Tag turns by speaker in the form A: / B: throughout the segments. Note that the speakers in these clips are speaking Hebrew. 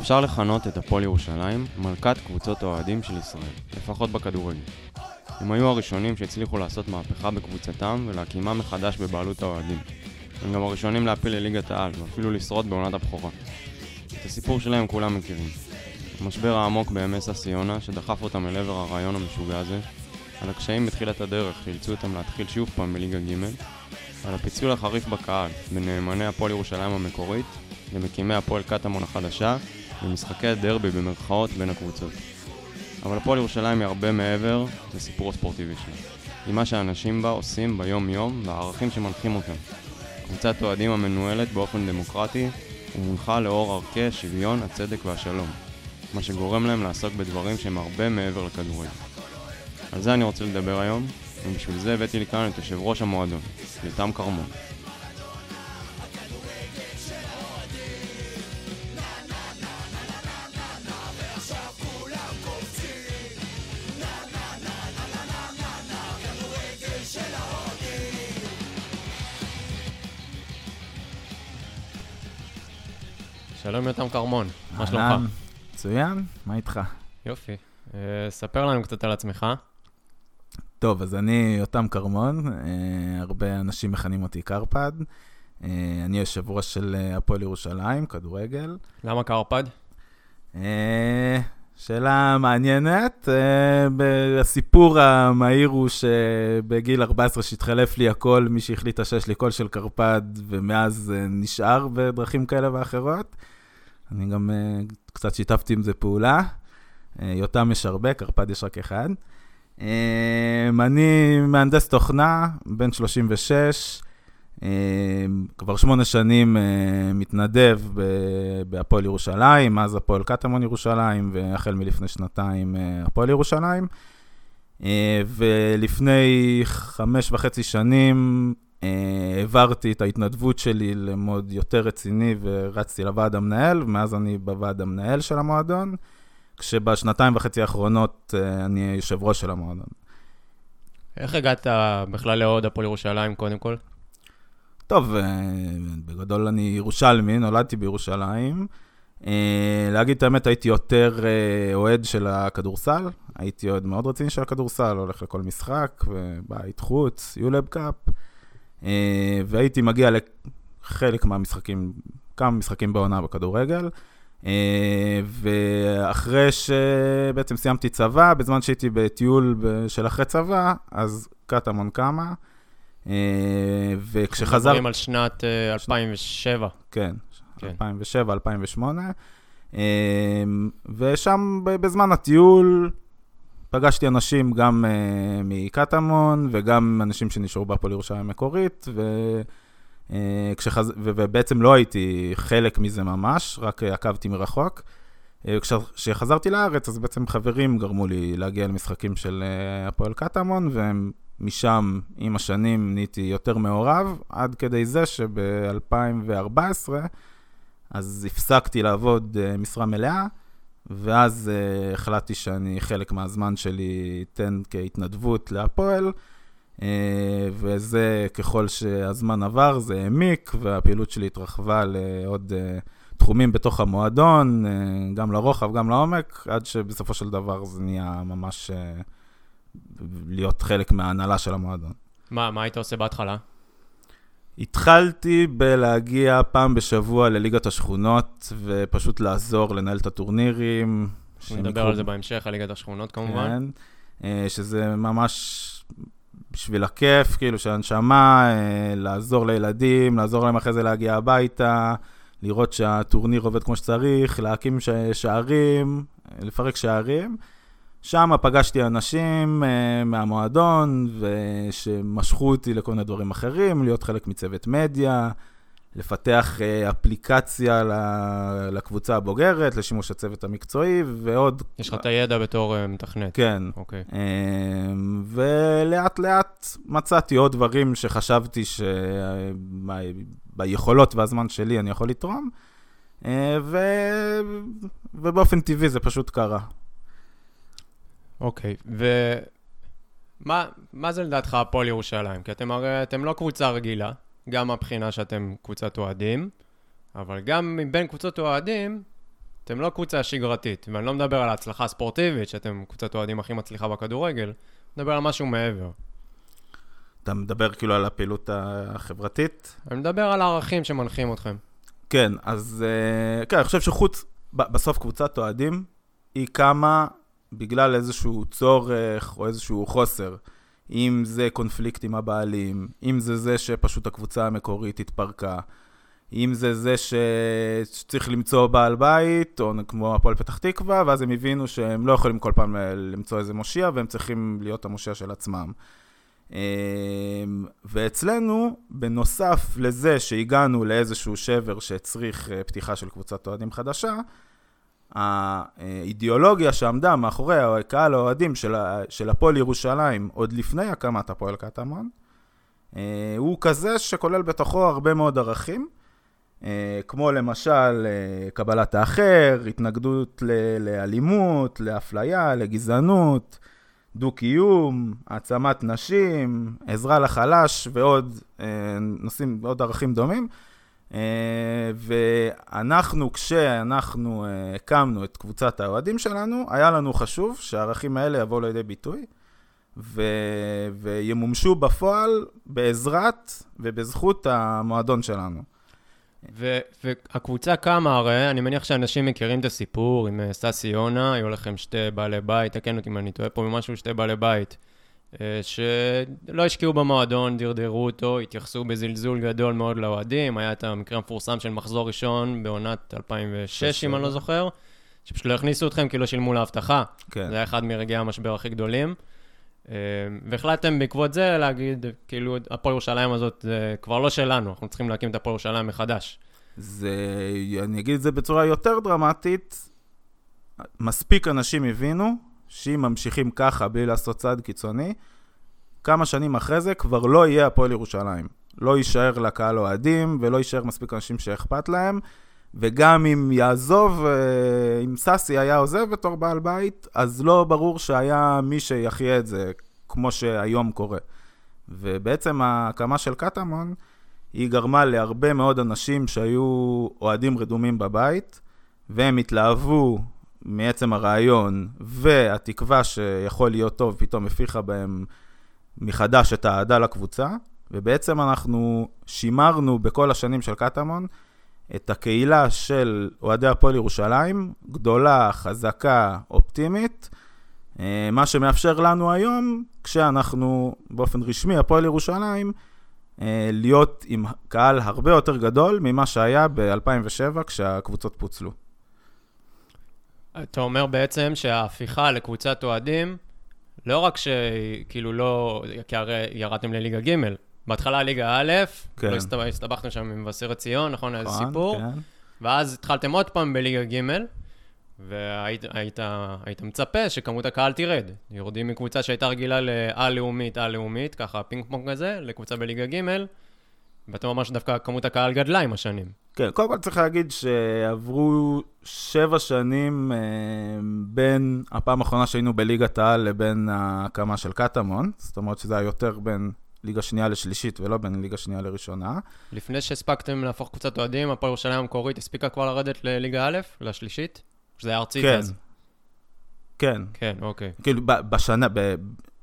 A: אפשר לכנות את הפועל ירושלים מלכת קבוצות האוהדים של ישראל, לפחות בכדורגל. הם היו הראשונים שהצליחו לעשות מהפכה בקבוצתם ולהקימה מחדש בבעלות האוהדים. הם גם הראשונים להפיל לליגת העל ואפילו לשרוד בעונת הבכורה. את הסיפור שלהם כולם מכירים. המשבר העמוק בימי יונה שדחף אותם אל עבר הרעיון המשוגע הזה, על הקשיים בתחילת הדרך שאילצו אותם להתחיל שוב פעם בליגה ג', על הפיצול החריף בקהל בין נאמני הפועל ירושלים המקורית למקימי הפועל קטמון החדשה במשחקי הדרבי במרכאות בין הקבוצות. אבל הפועל ירושלים היא הרבה מעבר לסיפור הספורטיבי שלה. היא מה שאנשים בה עושים ביום-יום והערכים שמנחים אותם. קבוצת אוהדים המנוהלת באופן דמוקרטי ומונחה לאור ערכי השוויון, הצדק והשלום. מה שגורם להם לעסוק בדברים שהם הרבה מעבר לכדורגל. על זה אני רוצה לדבר היום, ובשביל זה הבאתי לכאן את יושב ראש המועדון, יותם כרמון.
B: שלום יותם כרמון, מה שלומך?
C: מצוין, מה איתך?
B: יופי. אה, ספר לנו קצת על עצמך.
C: טוב, אז אני יותם כרמון, אה, הרבה אנשים מכנים אותי קרפד. אה, אני יושב ראש של אה, הפועל ירושלים, כדורגל.
B: למה קרפד?
C: שאלה מעניינת. הסיפור המהיר הוא שבגיל 14 שהתחלף לי הקול, מי שהחליטה שיש לי קול של קרפד, ומאז נשאר בדרכים כאלה ואחרות. אני גם קצת שיתפתי עם זה פעולה. יותם יש הרבה, קרפד יש רק אחד. אה, אני מהנדס תוכנה, בן 36, אה, כבר שמונה שנים אה, מתנדב בהפועל ירושלים, אז הפועל קטמון ירושלים, והחל מלפני שנתיים אה, הפועל ירושלים. אה, ולפני חמש וחצי שנים אה, העברתי את ההתנדבות שלי למוד יותר רציני ורצתי לוועד המנהל, ומאז אני בוועד המנהל של המועדון, כשבשנתיים וחצי האחרונות אה, אני יושב ראש של המועדון.
B: איך הגעת בכלל לאוהד הפועל ירושלים, קודם כל?
C: טוב, אה, בגדול אני ירושלמי, נולדתי בירושלים. אה, להגיד את האמת, הייתי יותר אוהד של הכדורסל. הייתי אוהד מאוד רציני של הכדורסל, הולך לכל משחק, בית חוץ, יולב קאפ. והייתי מגיע לחלק מהמשחקים, כמה משחקים בעונה בכדורגל. אה, ואחרי שבעצם סיימתי צבא, בזמן שהייתי בטיול של אחרי צבא, אז קטמון קמה. אה, וכשחזר...
B: מדברים על שנת אה, 2007.
C: כן,
B: כן.
C: 2007, 2008. אמ, ושם ב- בזמן הטיול פגשתי אנשים גם מקטמון וגם אנשים שנשארו בהפועל ירושלים המקורית, ו... כשחז... ו- ובעצם לא הייתי חלק מזה ממש, רק עקבתי מרחוק. Uh, כשחזרתי לארץ, אז בעצם חברים גרמו לי להגיע למשחקים של uh, הפועל קטמון, ומשם, עם השנים, נהייתי יותר מעורב, עד כדי זה שב-2014, אז הפסקתי לעבוד משרה מלאה, ואז החלטתי שאני חלק מהזמן שלי אתן כהתנדבות להפועל, וזה ככל שהזמן עבר, זה העמיק, והפעילות שלי התרחבה לעוד uh, תחומים בתוך המועדון, uh, גם לרוחב, גם לעומק, עד שבסופו של דבר זה נהיה ממש להיות חלק מההנהלה של המועדון.
B: מה, מה היית עושה בהתחלה?
C: התחלתי בלהגיע פעם בשבוע לליגת השכונות, ופשוט לעזור לנהל את הטורנירים.
B: נדבר על זה בהמשך, על ליגת השכונות כמובן.
C: כן, אה, שזה ממש בשביל הכיף, כאילו, של הנשמה, אה, לעזור לילדים, לעזור להם אחרי זה להגיע הביתה, לראות שהטורניר עובד כמו שצריך, להקים ש- שערים, אה, לפרק שערים. שם פגשתי אנשים uh, מהמועדון, שמשכו אותי לכל מיני דברים אחרים, להיות חלק מצוות מדיה, לפתח uh, אפליקציה לקבוצה הבוגרת, לשימוש הצוות המקצועי, ועוד...
B: יש לך את הידע בתור uh, מתכנת.
C: כן.
B: אוקיי.
C: Uh, ולאט לאט מצאתי עוד דברים שחשבתי שביכולות והזמן שלי אני יכול לתרום, ו... ובאופן טבעי זה פשוט קרה.
B: אוקיי, ומה מה זה לדעתך הפועל ירושלים? כי אתם הרי, אתם לא קבוצה רגילה, גם מהבחינה שאתם קבוצת אוהדים, אבל גם מבין קבוצות אוהדים, אתם לא קבוצה שגרתית, ואני לא מדבר על ההצלחה הספורטיבית, שאתם קבוצת אוהדים הכי מצליחה בכדורגל, אני מדבר על משהו מעבר.
C: אתה מדבר כאילו על הפעילות החברתית?
B: אני מדבר על הערכים שמנחים אתכם.
C: כן, אז אה, כן, אני חושב שחוץ, בסוף קבוצת אוהדים, היא קמה בגלל איזשהו צורך או איזשהו חוסר. אם זה קונפליקט עם הבעלים, אם זה זה שפשוט הקבוצה המקורית התפרקה, אם זה זה. שצריך למצוא בעל בית, או כמו הפועל פתח תקווה, ואז הם הבינו שהם לא יכולים כל פעם למצוא איזה מושיע, והם צריכים להיות המושיע של עצמם. אמ, ואצלנו, בנוסף לזה שהגענו לאיזשהו שבר שהצריך אה, פתיחה של קבוצת אוהדים חדשה, האידיאולוגיה שעמדה מאחורי קהל האוהדים של, של הפועל ירושלים עוד לפני הקמת הפועל קטמון, אה, הוא כזה שכולל בתוכו הרבה מאוד ערכים, אה, כמו למשל קבלת האחר, התנגדות לאלימות, לאפליה, לגזענות, דו-קיום, העצמת נשים, עזרה לחלש ועוד אה, נושאים, עוד ערכים דומים. אה, ואנחנו, כשאנחנו אה, הקמנו את קבוצת האוהדים שלנו, היה לנו חשוב שהערכים האלה יבואו לידי ביטוי ו... וימומשו בפועל בעזרת ובזכות המועדון שלנו.
B: ו- והקבוצה קמה, הרי אני מניח שאנשים מכירים את הסיפור עם אה, ססי יונה, היו לכם שתי בעלי בית, תקן אותי אם אני טועה פה ממשהו, שתי בעלי בית, שלא השקיעו במועדון, דרדרו אותו, התייחסו בזלזול גדול מאוד לאוהדים, היה את המקרה המפורסם של מחזור ראשון בעונת 2006, אם אני לא זוכר, שפשוט לא הכניסו אתכם כי לא שילמו לאבטחה. כן. זה היה אחד מרגעי המשבר הכי גדולים. אה, והחלטתם בעקבות זה להגיד, כאילו, הפועל ירושלים הזאת זה כבר לא שלנו, אנחנו צריכים להקים את הפועל ירושלים מחדש.
C: זה, אני אגיד את זה בצורה יותר דרמטית, מספיק אנשים הבינו שאם ממשיכים ככה בלי לעשות צעד קיצוני, כמה שנים אחרי זה כבר לא יהיה הפועל ירושלים. לא יישאר לקהל אוהדים ולא יישאר מספיק אנשים שאכפת להם. וגם אם יעזוב, אה, אם סאסי היה עוזב בתור בעל בית, אז לא ברור שהיה מי שיחיה את זה, כמו שהיום קורה. ובעצם ההקמה של קטמון, היא גרמה להרבה מאוד אנשים שהיו אוהדים רדומים בבית, והם התלהבו מעצם הרעיון, והתקווה שיכול להיות טוב פתאום הפיחה בהם מחדש את האהדה לקבוצה, ובעצם אנחנו שימרנו בכל השנים של קטמון את הקהילה של אוהדי הפועל ירושלים, גדולה, חזקה, אופטימית, אה, מה שמאפשר לנו היום, כשאנחנו באופן רשמי, הפועל ירושלים, אה, להיות עם קהל הרבה יותר גדול ממה שהיה ב-2007 כשהקבוצות פוצלו.
B: אתה אומר בעצם שההפיכה לקבוצת אוהדים, לא רק שכאילו לא, כי הרי ירדתם לליגה ג', בהתחלה ליגה א', כן. לא הסתבכתם שם עם מבשרת ציון, נכון? איזה נכון, סיפור. כן. ואז התחלתם עוד פעם בליגה ג', והיית היית, היית מצפה שכמות הקהל תרד. יורדים מקבוצה שהייתה רגילה לעל-לאומית, על-לאומית, ככה פינג פונג כזה, לקבוצה בליגה ג', ואתה אומר שדווקא כמות הקהל גדלה עם השנים.
C: כן, קודם כל צריך להגיד שעברו שבע שנים אה, בין הפעם האחרונה שהיינו בליגת העל לבין ההקמה של קטמון, זאת אומרת שזה היה יותר בין ליגה שנייה לשלישית ולא בין ליגה שנייה לראשונה.
B: לפני שהספקתם להפוך קבוצת אוהדים, הפועל ירושלים המקורית הספיקה כבר לרדת לליגה א', לשלישית? שזה היה ארצית
C: כן.
B: אז?
C: כן.
B: כן, אוקיי.
C: כאילו, בשנה, ב,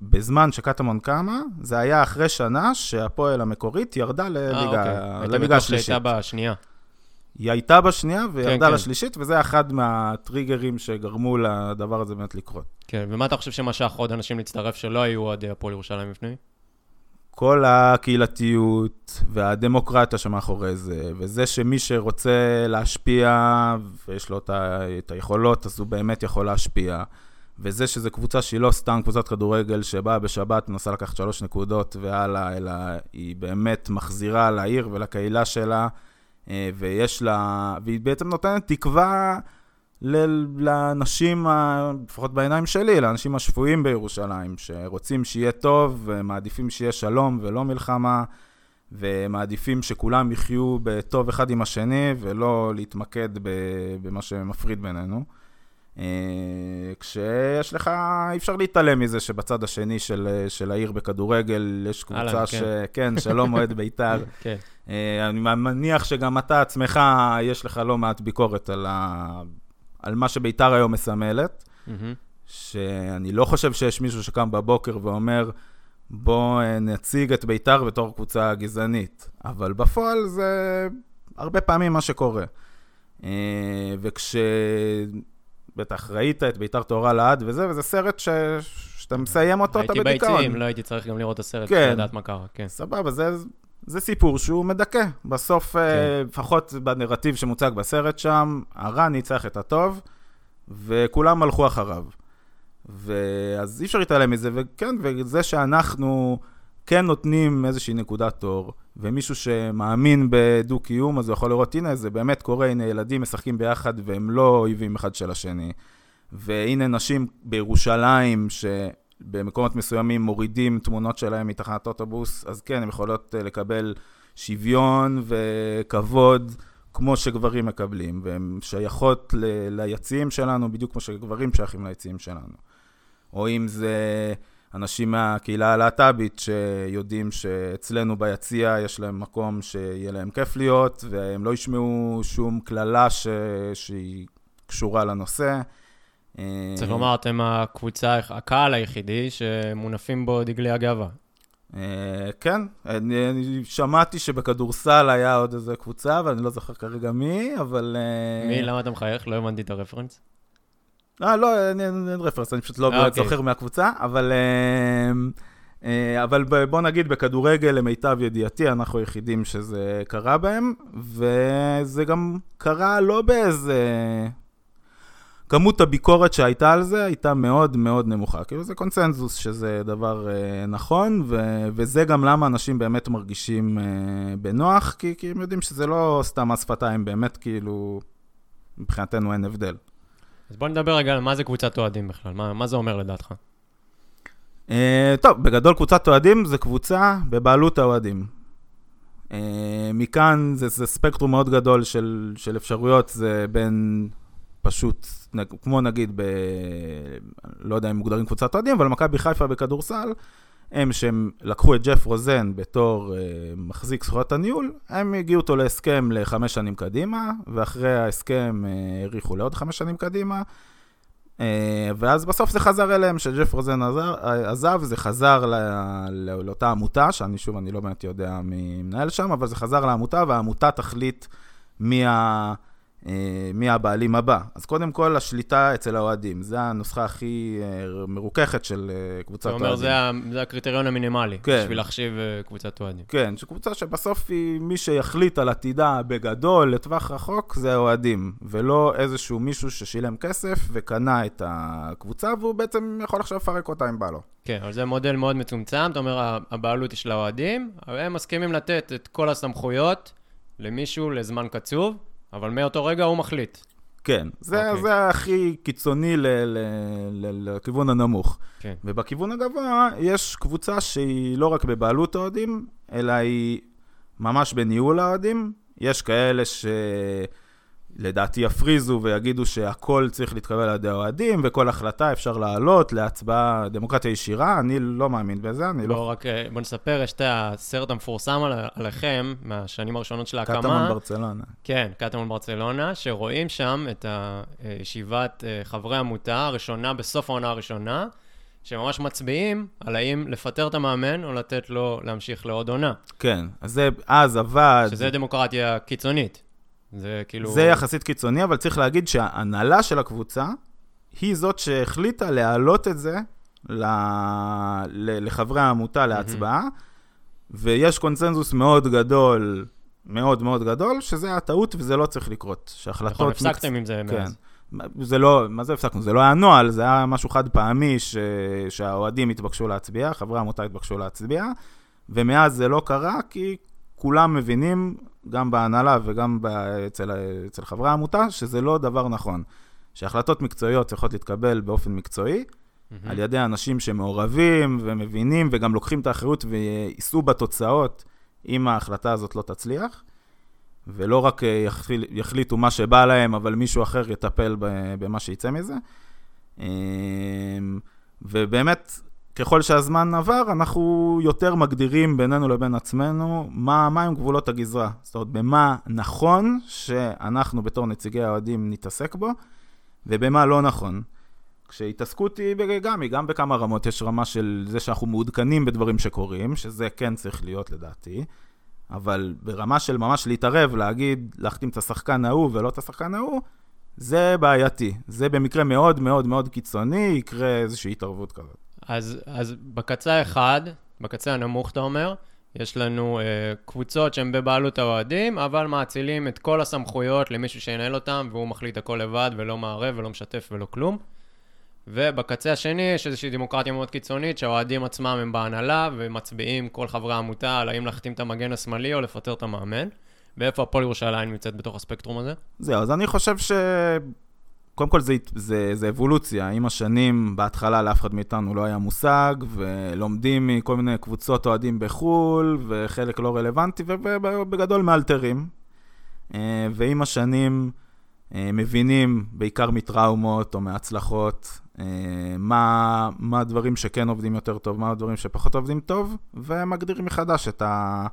C: בזמן שקטמון קמה, זה היה אחרי שנה שהפועל המקורית ירדה אה, לליגה,
B: אוקיי. לליגה השלישית. שהייתה בשנייה.
C: היא הייתה בשנייה וירדה כן, כן. לשלישית, כן. וזה אחד מהטריגרים שגרמו לדבר הזה באמת לקרות.
B: כן, ומה אתה חושב שמשך עוד אנשים להצטרף שלא היו אוהדי הפועל ירושלים לפני?
C: כל הקהילתיות והדמוקרטיה שמאחורי זה, וזה שמי שרוצה להשפיע ויש לו את היכולות, אז הוא באמת יכול להשפיע. וזה שזו קבוצה שהיא לא סתם קבוצת כדורגל שבאה בשבת, מנסה לקחת שלוש נקודות והלאה, אלא היא באמת מחזירה לעיר ולקהילה שלה, אה, ויש לה, והיא בעצם נותנת תקווה לאנשים, לפחות בעיניים שלי, לאנשים השפויים בירושלים, שרוצים שיהיה טוב ומעדיפים שיהיה שלום ולא מלחמה, ומעדיפים שכולם יחיו בטוב אחד עם השני ולא להתמקד במה שמפריד בינינו. אה, כשיש לך, אי אפשר להתעלם מזה שבצד השני של, של העיר בכדורגל יש קבוצה
B: אהלן,
C: ש...
B: כן.
C: כן, שלום אוהד בית"ר.
B: כן.
C: אה, אני מניח שגם אתה עצמך, יש לך לא מעט ביקורת על, ה... על מה שבית"ר היום מסמלת. שאני לא חושב שיש מישהו שקם בבוקר ואומר, בוא אה, נציג את בית"ר בתור קבוצה גזענית. אבל בפועל זה הרבה פעמים מה שקורה. אה, וכש... בטח ראית את בית"ר טהורה לעד וזה, וזה סרט ש... שאתה מסיים אותו, אתה
B: הייתי
C: בדיכאון.
B: ביציעים, לא הייתי צריך גם לראות את הסרט
C: כן.
B: לדעת מה קרה, כן.
C: סבבה, זה, זה סיפור שהוא מדכא. בסוף, כן. לפחות בנרטיב שמוצג בסרט שם, הרע ניצח את הטוב, וכולם הלכו אחריו. ואז אי אפשר להתעלם מזה, וכן, וזה שאנחנו כן נותנים איזושהי נקודת אור, ומישהו שמאמין בדו-קיום, אז הוא יכול לראות, הנה, זה באמת קורה, הנה, ילדים משחקים ביחד והם לא אויבים אחד של השני. והנה נשים בירושלים, שבמקומות מסוימים מורידים תמונות שלהם מתחנת אוטובוס, אז כן, הן יכולות אה, לקבל שוויון וכבוד, כמו שגברים מקבלים, והן שייכות ליציעים שלנו, בדיוק כמו שגברים שייכים ליציעים שלנו. או אם זה אנשים מהקהילה הלהט"בית שיודעים שאצלנו ביציע יש להם מקום שיהיה להם כיף להיות, והם לא ישמעו שום קללה ש... שהיא קשורה לנושא.
B: צריך לומר, אתם הקבוצה, הקהל היחידי שמונפים בו דגלי הגאווה.
C: אה, כן, אני, אני שמעתי שבכדורסל היה עוד איזה קבוצה, אבל אני לא זוכר כרגע מי, אבל... אה,
B: מי, למה אתה מחייך? לא הבנתי את הרפרנס.
C: אה, לא, אין, רפרנס, אני פשוט לא
B: אה, אוקיי.
C: זוכר מהקבוצה, אבל... אה, אה, אבל בוא נגיד, בכדורגל, למיטב ידיעתי, אנחנו היחידים שזה קרה בהם, וזה גם קרה לא באיזה... כמות הביקורת שהייתה על זה הייתה מאוד מאוד נמוכה. כאילו זה קונצנזוס שזה דבר אה, נכון, ו- וזה גם למה אנשים באמת מרגישים אה, בנוח, כי, כי הם יודעים שזה לא סתם מס שפתיים, באמת כאילו, מבחינתנו אין הבדל.
B: אז בוא נדבר רגע על מה זה קבוצת אוהדים בכלל, מה, מה זה אומר לדעתך?
C: Uh, טוב, בגדול קבוצת אוהדים זה קבוצה בבעלות האוהדים. Uh, מכאן זה, זה ספקטרום מאוד גדול של, של אפשרויות, זה בין פשוט, כמו נגיד, ב, לא יודע אם מוגדרים קבוצת אוהדים, אבל מכבי חיפה בכדורסל, הם שהם לקחו את ג'ף רוזן בתור uh, מחזיק זכויות הניהול, הם הגיעו אותו להסכם לחמש שנים קדימה, ואחרי ההסכם uh, האריכו לעוד חמש שנים קדימה. אה, ואז בסוף זה חזר אליהם, שג'ף רוזן עזר, עזב, זה חזר ל, ל, לאותה עמותה, שאני שוב, אני לא באמת יודע מי מנהל שם, אבל זה חזר לעמותה, והעמותה תחליט מי, ה, אה, מי הבעלים הבא. אז קודם כל, השליטה אצל האוהדים, זה הנוסחה הכי אה, מרוככת של אה, קבוצת
B: אתה
C: אוהדים.
B: אומר, זה, זה הקריטריון המינימלי,
C: כן.
B: בשביל להחשיב אה, קבוצת אוהדים.
C: כן, שקבוצה שבסוף היא מי שיחליט על עתידה בגדול, לטווח רחוק, זה האוהדים, ולא איזשהו מישהו ששילם כסף וקנה את הקבוצה, והוא בעצם יכול עכשיו לפרק אותה אם בא לו.
B: כן, אבל זה מודל מאוד מצומצם, אתה אומר, הבעלות היא של האוהדים, הם מסכימים לתת את כל הסמכויות למישהו לזמן קצוב, אבל מאותו רגע הוא מחליט.
C: כן, זה,
B: אוקיי.
C: זה הכי קיצוני ל, ל, ל, לכיוון הנמוך.
B: כן.
C: ובכיוון הגבוה, יש קבוצה שהיא לא רק בבעלות האוהדים, אלא היא ממש בניהול האוהדים. יש כאלה שלדעתי יפריזו ויגידו שהכל צריך להתקבל על ידי האוהדים, וכל החלטה אפשר להעלות להצבעה דמוקרטיה ישירה. אני לא מאמין בזה, אני לא...
B: לא רק, אה, בוא נספר, יש את הסרט המפורסם על- עליכם, מהשנים הראשונות של ההקמה.
C: קטמון ברצלונה.
B: כן, קטמון ברצלונה, שרואים שם את ישיבת אה, חברי עמותה הראשונה בסוף העונה הראשונה, שממש מצביעים על האם לפטר את המאמן או לתת לו להמשיך לעוד עונה.
C: כן, אז זה אז עבד.
B: שזה דמוקרטיה קיצונית. זה כאילו...
C: זה יחסית קיצוני, אבל צריך להגיד שההנהלה של הקבוצה היא זאת שהחליטה להעלות את זה ל... ל... לחברי העמותה להצבעה, ויש קונצנזוס מאוד גדול, מאוד מאוד גדול, שזה הטעות וזה לא צריך לקרות. שהחלטות...
B: נכון, הפסקתם עם זה
C: כן.
B: מאז.
C: זה לא, מה זה הפסקנו? זה לא היה נוהל, זה היה משהו חד פעמי ש... שהאוהדים התבקשו להצביע, חברי העמותה התבקשו להצביע, ומאז זה לא קרה כי כולם מבינים, גם בהנהלה וגם ב... אצל... אצל חברי העמותה, שזה לא דבר נכון. שהחלטות מקצועיות צריכות להתקבל באופן מקצועי,
B: מהמם.
C: על ידי אנשים שמעורבים ומבינים וגם לוקחים את האחריות ויישאו בתוצאות אם ההחלטה הזאת לא תצליח. ולא רק אה, יחל, יחליטו מה שבא להם, אבל מישהו אחר יטפל במה שיצא מזה. אה, ובאמת, ככל שהזמן עבר, אנחנו יותר מגדירים בינינו לבין עצמנו מה, מה הם גבולות הגזרה. זאת אומרת, במה נכון שאנחנו בתור נציגי האוהדים נתעסק בו, ובמה לא נכון. כשהתעסקות היא גם, היא גם בכמה רמות, יש רמה של זה שאנחנו מעודכנים בדברים שקורים, שזה כן צריך להיות לדעתי, אבל ברמה של ממש להתערב, להגיד, להחתים את השחקן ההוא ולא את השחקן ההוא, זה בעייתי. זה במקרה מאוד מאוד מאוד קיצוני, יקרה איזושהי התערבות כזאת.
B: אז, אז בקצה האחד, בקצה הנמוך אתה אומר, יש לנו אה, קבוצות שהן בבעלות האוהדים, אבל מאצילים את כל הסמכויות למישהו שינהל אותם, והוא מחליט הכל לבד ולא מערב ולא משתף ולא כלום. ובקצה השני יש איזושהי דמוקרטיה מאוד קיצונית, שהאוהדים עצמם הם בהנהלה, ומצביעים כל חברי העמותה על האם להחתים את המגן השמאלי או לפטר את המאמן. ואיפה הפועל ירושלים נמצאת בתוך הספקטרום הזה?
C: זהו, אז אני חושב ש... קודם כל זה, זה, זה אבולוציה, עם השנים, בהתחלה לאף אחד מאיתנו לא היה מושג, ולומדים מכל מיני קבוצות אוהדים בחו"ל, וחלק לא רלוונטי, ובגדול מאלתרים. אה, ועם השנים אה, מבינים, בעיקר מטראומות או מהצלחות, אה, מה, מה הדברים שכן עובדים יותר טוב, מה הדברים שפחות עובדים טוב, ומגדירים מחדש את, ה,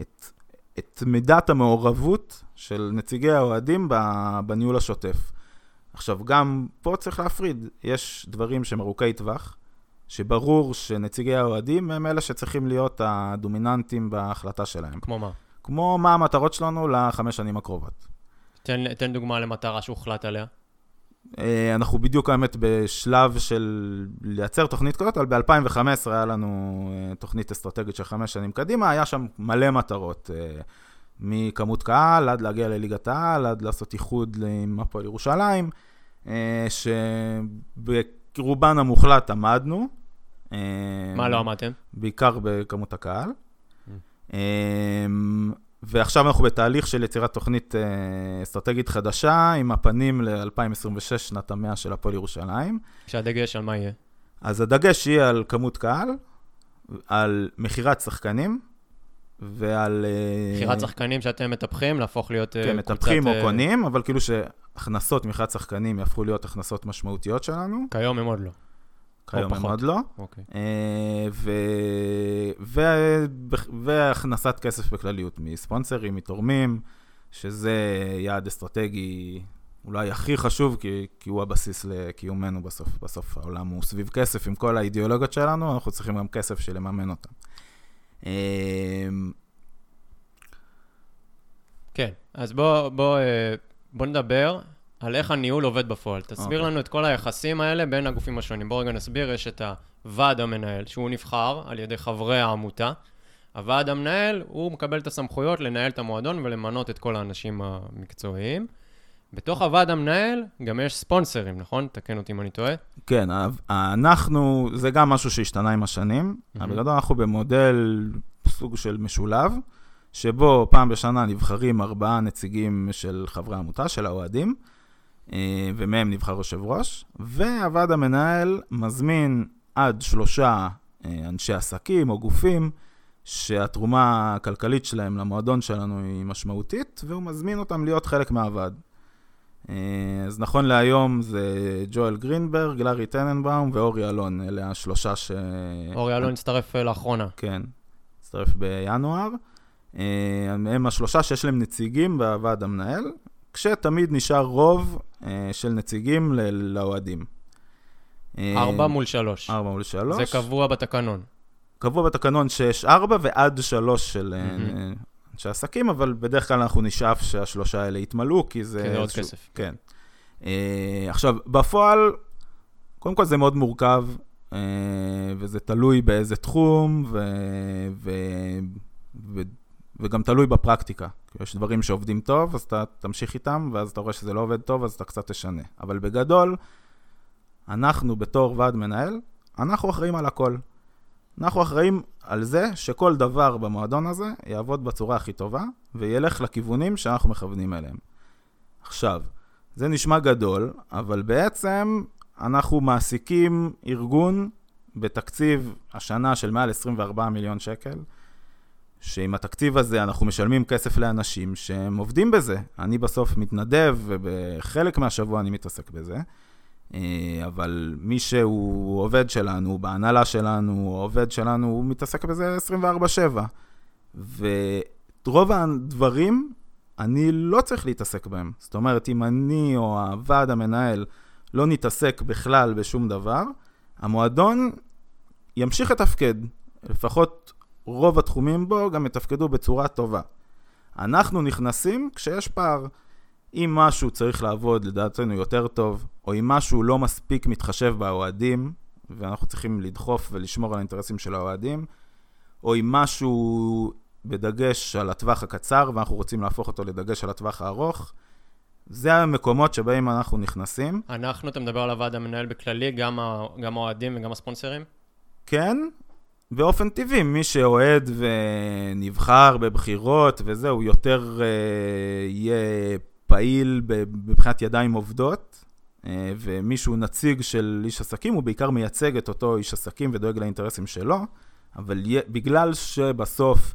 C: את, את מידת המעורבות של נציגי האוהדים בניהול השוטף. עכשיו, גם פה צריך להפריד, יש דברים שהם ארוכי טווח, שברור שנציגי האוהדים הם אלה שצריכים להיות הדומיננטים בהחלטה שלהם.
B: כמו מה?
C: כמו מה המטרות שלנו לחמש שנים הקרובות.
B: תן, תן דוגמה למטרה שהוחלט עליה.
C: אה, אנחנו בדיוק האמת בשלב של לייצר תוכנית כזאת, אבל ב-2015 היה לנו אה, תוכנית אסטרטגית של חמש שנים קדימה, היה שם מלא מטרות, אה, מכמות קהל עד להגיע לליגת העל, עד לעשות איחוד עם הפועל ירושלים, שברובן המוחלט עמדנו.
B: מה לא עמדתם?
C: בעיקר בכמות הקהל. Mm. ועכשיו אנחנו בתהליך של יצירת תוכנית אה, אסטרטגית חדשה, עם הפנים ל-2026, שנת המאה של הפועל ירושלים.
B: שהדגש על מה יהיה?
C: אז הדגש יהיה על כמות קהל, על מכירת שחקנים, ועל...
B: אה, מכירת שחקנים שאתם מטפחים, להפוך להיות
C: אה, כן, קבוצת... כן, מטפחים או קונים, אבל כאילו שהכנסות מכירת שחקנים יהפכו להיות הכנסות משמעותיות שלנו.
B: כיום הם עוד לא.
C: כיום הם עוד לא.
B: אוקיי.
C: אה, והכנסת כסף בכלליות מספונסרים, מתורמים, שזה יעד אסטרטגי אולי הכי חשוב, כי, כי הוא הבסיס לקיומנו בסוף. בסוף העולם הוא סביב כסף עם כל האידיאולוגיות שלנו, אנחנו צריכים גם כסף של לממן אותם. אה,
B: כן, אז בוא, בוא, אה, בוא נדבר על איך הניהול עובד בפועל. תסביר okay. אוקיי. לנו את כל היחסים האלה בין הגופים השונים. בואו רגע נסביר, יש את הוועד המנהל, שהוא נבחר על ידי חברי העמותה. הוועד המנהל, הוא מקבל את הסמכויות לנהל את המועדון ולמנות את כל האנשים המקצועיים. בתוך הוועד המנהל גם יש ספונסרים, נכון? תקן אותי אם אני טועה.
C: כן, אנחנו, זה גם משהו שהשתנה עם השנים. Mm-hmm. אבל בגדול אנחנו במודל סוג של משולב, שבו פעם בשנה נבחרים ארבעה נציגים של חברי עמותה, של האוהדים. אה, ומהם נבחר יושב ראש, והוועד המנהל מזמין עד שלושה אה, אנשי עסקים או גופים שהתרומה הכלכלית שלהם למועדון שלנו היא משמעותית, והוא מזמין אותם להיות חלק מהוועד. אה, אז נכון להיום זה ג'ואל גרינברג, לארי טננבאום ואורי אלון, אלה השלושה ש...
B: אורי אלון הצטרף לאחרונה.
C: כן, הצטרף בינואר. הם השלושה שיש להם נציגים בוועד המנהל, כשתמיד נשאר רוב אה, של נציגים לאוהדים.
B: אה, ארבע מול שלוש.
C: ארבע מול שלוש.
B: זה קבוע בתקנון.
C: קבוע בתקנון שיש ארבע ועד שלוש של. אנשי עסקים, אבל בדרך כלל אנחנו נשאף שהשלושה האלה יתמלאו, כי זה...
B: כי זה עוד כסף.
C: כן. עכשיו, בפועל, קודם כל זה מאוד מורכב, וזה תלוי באיזה תחום, ו... ו... ו... וגם תלוי בפרקטיקה. יש דברים שעובדים טוב, אז אתה תמשיך איתם, ואז אתה רואה שזה לא עובד טוב, אז אתה קצת תשנה. אבל בגדול, אנחנו בתור ועד מנהל, אנחנו אחראים על הכל. אנחנו אחראים על זה שכל דבר במועדון הזה יעבוד בצורה הכי טובה, וילך לכיוונים שאנחנו מכוונים אליהם. עכשיו, זה נשמע גדול, אבל בעצם אנחנו מעסיקים ארגון בתקציב השנה של מעל 24 מיליון שקל, שעם התקציב הזה אנחנו משלמים כסף לאנשים שהם עובדים בזה. אני בסוף מתנדב, ובחלק מהשבוע אני מתעסק בזה. אה, אבל מי שהוא עובד שלנו, בהנהלה שלנו, או עובד שלנו, הוא מתעסק בזה 24/7. ורוב הדברים, אני לא צריך להתעסק בהם. זאת אומרת, אם אני או הוועד המנהל לא נתעסק בכלל בשום דבר, המועדון ימשיך לתפקד. לפחות רוב התחומים בו גם יתפקדו בצורה טובה. אנחנו נכנסים כשיש פער. אם משהו צריך לעבוד לדעתנו יותר טוב, או אם משהו לא מספיק מתחשב באוהדים, ואנחנו צריכים לדחוף ולשמור על האינטרסים של האוהדים, או אם משהו בדגש על הטווח הקצר, ואנחנו רוצים להפוך אותו לדגש על הטווח הארוך, זה המקומות שבהם אנחנו נכנסים.
B: אנחנו, אתה מדבר על הוועד המנהל בכללי, גם האוהדים וגם הספונסרים?
C: כן, באופן טבעי, מי שאוהד ונבחר בבחירות וזהו, יותר uh, יהיה פעיל מבחינת ידיים עובדות, uh, ומי שהוא נציג של איש עסקים, הוא בעיקר מייצג את אותו איש עסקים ודואג לאינטרסים שלו, אבל בגלל שבסוף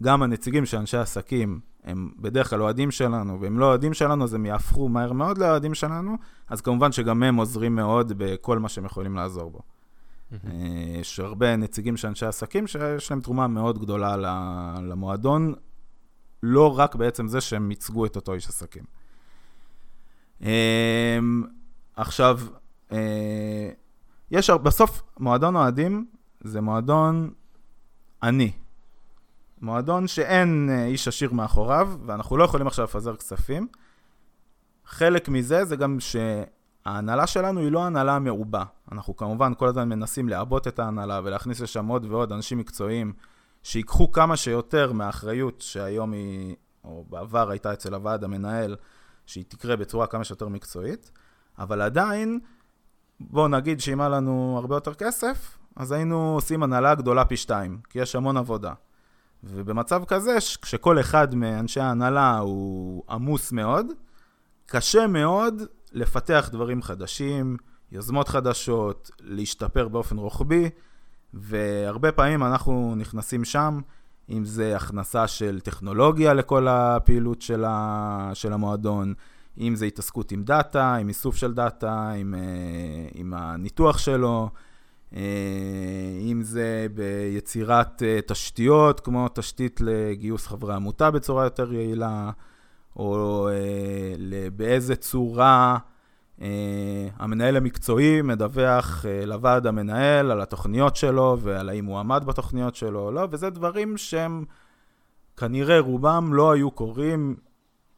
C: גם הנציגים של אנשי עסקים הם בדרך כלל אוהדים שלנו, והם לא אוהדים שלנו, אז הם יהפכו מהר מאוד לאוהדים שלנו, אז כמובן שגם הם עוזרים מאוד בכל מה שהם יכולים לעזור בו. אה, יש הרבה נציגים של אנשי עסקים שיש להם תרומה מאוד גדולה למועדון, לא רק בעצם זה שהם ייצגו את אותו איש עסקים. אה, עכשיו, אה, יש, בסוף מועדון אוהדים זה מועדון עני. מועדון שאין איש עשיר מאחוריו, ואנחנו לא יכולים עכשיו לפזר כספים. חלק מזה זה גם ש... ההנהלה שלנו היא לא הנהלה מרובה. אנחנו כמובן כל הזמן מנסים לעבות את ההנהלה ולהכניס לשם עוד ועוד אנשים מקצועיים שיקחו כמה שיותר מהאחריות שהיום היא, או בעבר הייתה אצל הוועד המנהל, שהיא תקרה בצורה כמה שיותר מקצועית, אבל עדיין, בואו נגיד שאם היה לנו הרבה יותר כסף, אז היינו עושים הנהלה גדולה פי שתיים, כי יש המון עבודה. ובמצב כזה, כשכל אחד מאנשי ההנהלה הוא עמוס מאוד, קשה מאוד לפתח דברים חדשים, יוזמות חדשות, להשתפר באופן רוחבי, והרבה פעמים אנחנו נכנסים שם, אם זה הכנסה של טכנולוגיה לכל הפעילות של, ה, של המועדון, אם זה התעסקות עם דאטה, עם איסוף של דאטה, עם, אה, עם הניתוח שלו, אה, אם זה ביצירת אה, תשתיות, כמו תשתית לגיוס חברי עמותה בצורה יותר יעילה, או באיזה צורה אה, המנהל המקצועי מדווח אה, לוועד המנהל על התוכניות שלו ועל האם הוא עמד בתוכניות שלו או לא, וזה דברים שהם כנראה רובם לא היו קורים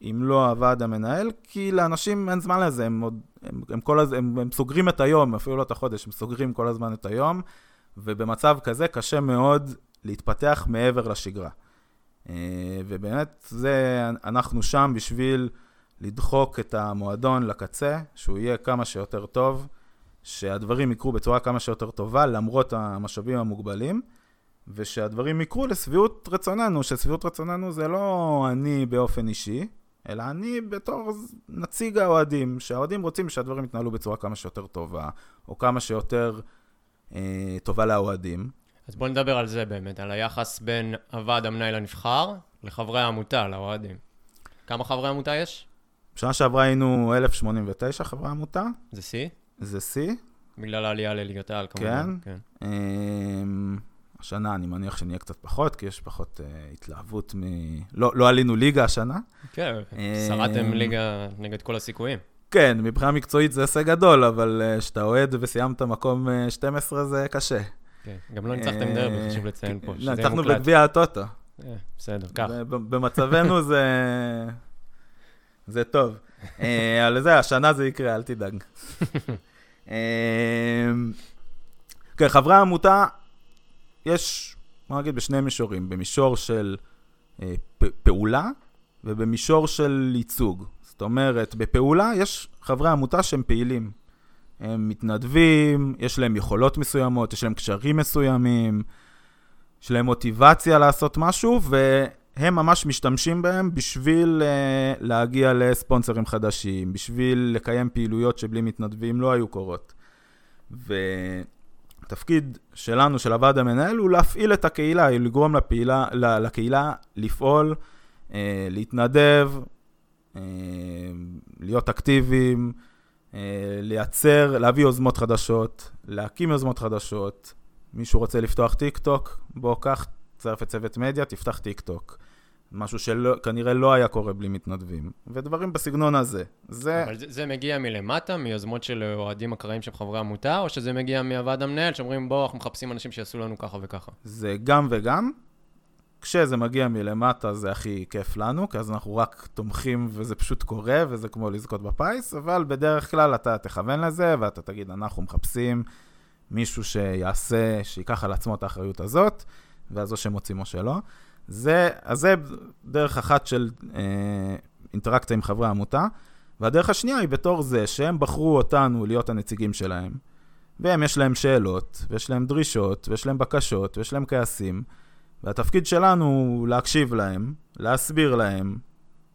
C: אם לא הוועד המנהל, כי לאנשים אין זמן לזה, הם, עוד, הם, הם, כל הז... הם, הם סוגרים את היום, אפילו לא את החודש, הם סוגרים כל הזמן את היום, ובמצב כזה קשה מאוד להתפתח מעבר לשגרה. אה, ובאמת, זה, אנחנו שם בשביל לדחוק את המועדון לקצה, שהוא יהיה כמה שיותר טוב, שהדברים יקרו בצורה כמה שיותר טובה, למרות המשאבים המוגבלים, ושהדברים יקרו לשביעות רצוננו, ששביעות רצוננו זה לא אני באופן אישי, אלא אני בתור נציג האוהדים, שהאוהדים רוצים שהדברים יתנהלו בצורה כמה שיותר טובה, או כמה שיותר אה, טובה לאוהדים.
B: אז בואו נדבר על זה באמת, על היחס בין הוועד המנהל הנבחר לחברי העמותה, לאוהדים. כמה חברי עמותה יש?
C: בשנה שעברה היינו 1,089 חברי עמותה.
B: זה שיא?
C: זה שיא.
B: בגלל העלייה לליגת העל, כמובן. כן. כן.
C: אמ, השנה אני מניח שנהיה קצת פחות, כי יש פחות uh, התלהבות מ... לא, לא עלינו ליגה השנה.
B: כן, שרדתם אמ, ליגה נגד כל הסיכויים.
C: כן, מבחינה מקצועית זה הישג גדול, אבל כשאתה uh, אוהד וסיימת מקום uh, 12 זה קשה.
B: כן, גם לא ניצחתם דרבי, חשוב לציין פה,
C: שזה מוקלט. ניצחנו בגביע הטוטו.
B: אה, בסדר, קח.
C: במצבנו זה... זה טוב. אה, על זה, השנה זה יקרה, אל תדאג. אה, כן, חברי העמותה, יש, מה נגיד, בשני מישורים. במישור של פעולה ובמישור של ייצוג. זאת אומרת, בפעולה יש חברי עמותה שהם פעילים. הם מתנדבים, יש להם יכולות מסוימות, יש להם קשרים מסוימים, יש להם מוטיבציה לעשות משהו, והם ממש משתמשים בהם בשביל uh, להגיע לספונסרים חדשים, בשביל לקיים פעילויות שבלי מתנדבים לא היו קורות. התפקיד שלנו, של הוועד המנהל, הוא להפעיל את הקהילה, היא לגרום לפעילה, לקהילה לפעול, אה, להתנדב, אה, להיות אקטיביים, אה, לייצר, להביא יוזמות חדשות, להקים יוזמות חדשות. מישהו רוצה לפתוח טיק טוק, בוא קח, תצטרף את צוות מדיה, תפתח טיק טוק. משהו שכנראה לא היה קורה בלי מתנדבים, ודברים בסגנון הזה.
B: זה... אבל זה, זה מגיע מלמטה, מיוזמות של אוהדים אקראיים שהם חברי עמותה, או שזה מגיע מהוועד המנהל, שאומרים, בואו, אנחנו מחפשים אנשים שיעשו לנו ככה וככה?
C: זה גם וגם. כשזה מגיע מלמטה זה הכי כיף לנו, כי אז אנחנו רק תומכים וזה פשוט קורה, וזה כמו לזכות בפיס, אבל בדרך כלל אתה תכוון לזה, ואתה תגיד, אנחנו מחפשים מישהו שיעשה, שייקח על עצמו את האחריות הזאת, ואז או שמוצאים או שלא. זה, אז זה דרך אחת של אה, אינטראקציה עם חברי העמותה, והדרך השנייה היא בתור זה שהם בחרו אותנו להיות הנציגים שלהם, והם יש להם שאלות, ויש להם דרישות, ויש להם בקשות, ויש להם כעסים, והתפקיד שלנו הוא להקשיב להם, להסביר להם,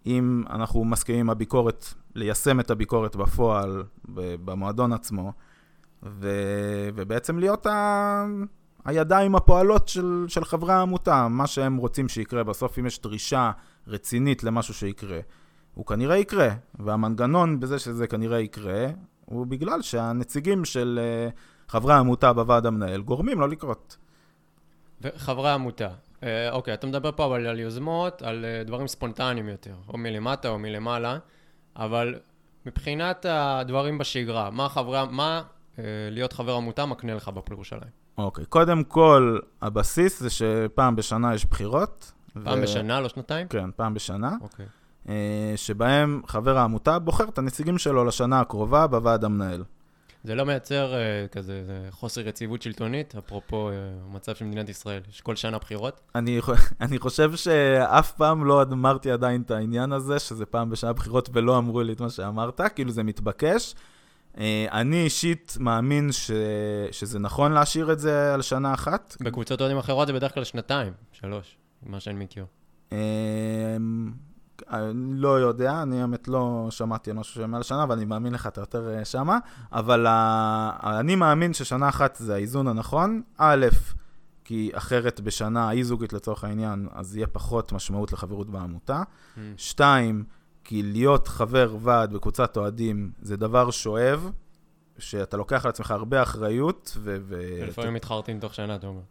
C: אם אנחנו מסכימים עם הביקורת, ליישם את הביקורת בפועל, במועדון עצמו, ו, ובעצם להיות ה... הידיים הפועלות של, של חברי העמותה, מה שהם רוצים שיקרה. בסוף אם יש דרישה רצינית למשהו שיקרה, הוא כנראה יקרה, והמנגנון בזה שזה כנראה יקרה, הוא בגלל שהנציגים של uh, חברי העמותה בוועד המנהל גורמים לא לקרות.
B: וחברי העמותה, אה, אוקיי, אתה מדבר פה אבל על יוזמות, על uh, דברים ספונטניים יותר, או מלמטה או מלמעלה, אבל מבחינת הדברים בשגרה, מה, חברי, מה להיות חבר עמותה מקנה לך בפועל?
C: אוקיי, קודם כל, הבסיס זה שפעם בשנה יש בחירות.
B: פעם ו... בשנה, לא שנתיים?
C: כן, פעם בשנה.
B: אוקיי.
C: אה, שבהם חבר העמותה בוחר את הנציגים שלו לשנה הקרובה בוועד המנהל.
B: זה לא מייצר uh, כזה חוסר יציבות שלטונית, אפרופו uh, המצב של מדינת ישראל, יש כל שנה בחירות?
C: אני, אני חושב שאף פעם לא אמרתי עדיין את העניין הזה, שזה פעם בשנה בחירות ולא אמרו לי את מה שאמרת, כאילו זה מתבקש. אה, אני אישית מאמין ש... שזה נכון להשאיר את זה על שנה אחת.
B: בקבוצות אוהדים אחרות זה בדרך כלל שנתיים, שלוש, מה שאני מכיר.
C: אני לא יודע, אני האמת לא שמעתי על משהו שמעל שנה, אבל אני מאמין לך, אתה יותר אה, שמה. אבל אני מאמין ששנה אחת זה האיזון הנכון. א', כי אחרת בשנה האי-זוגית לצורך העניין, אז יהיה פחות משמעות לחברות בעמותה. Mm. כי להיות חבר ועד בקבוצת אוהדים זה דבר שואב, שאתה לוקח על עצמך הרבה אחריות, ו...
B: ו... לפעמים מתחרטים תוך שנה, אתה אומר.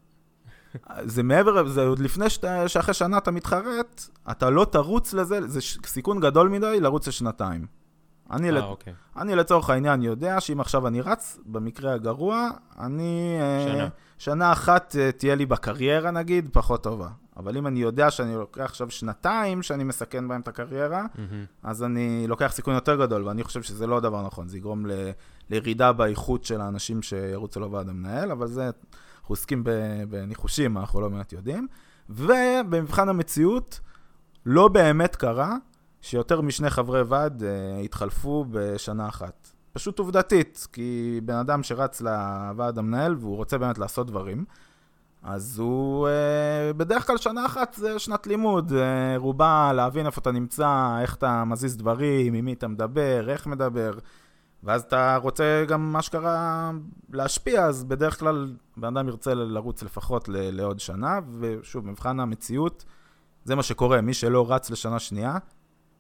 C: זה מעבר, זה עוד לפני שאתה, שאחרי שנה אתה מתחרט, אתה לא תרוץ לזה, זה סיכון גדול מדי לרוץ לשנתיים. אני, 아, לת... אוקיי. אני לצורך העניין יודע שאם עכשיו אני רץ, במקרה הגרוע, אני... אה, שנה. אה, שנה אחת אה, תהיה לי בקריירה נגיד, פחות טובה. אבל אם אני יודע שאני לוקח עכשיו שנתיים שאני מסכן בהם את הקריירה, mm-hmm. אז אני לוקח סיכון יותר גדול, ואני חושב שזה לא דבר נכון, זה יגרום ל... לירידה באיכות של האנשים שירוצו לוועד המנהל, אבל זה, אנחנו עוסקים בניחושים, אנחנו לא באמת יודעים. ובמבחן המציאות, לא באמת קרה שיותר משני חברי ועד uh, התחלפו בשנה אחת. פשוט עובדתית, כי בן אדם שרץ לוועד המנהל והוא רוצה באמת לעשות דברים, אז הוא, uh, בדרך כלל שנה אחת זה שנת לימוד, uh, רובה להבין איפה אתה נמצא, איך אתה מזיז דברים, עם מי אתה מדבר, איך מדבר, ואז אתה רוצה גם מה שקרה להשפיע, אז בדרך כלל בן אדם ירצה לרוץ לפחות ל- לעוד שנה, ושוב, מבחן המציאות, זה מה שקורה, מי שלא רץ לשנה שנייה,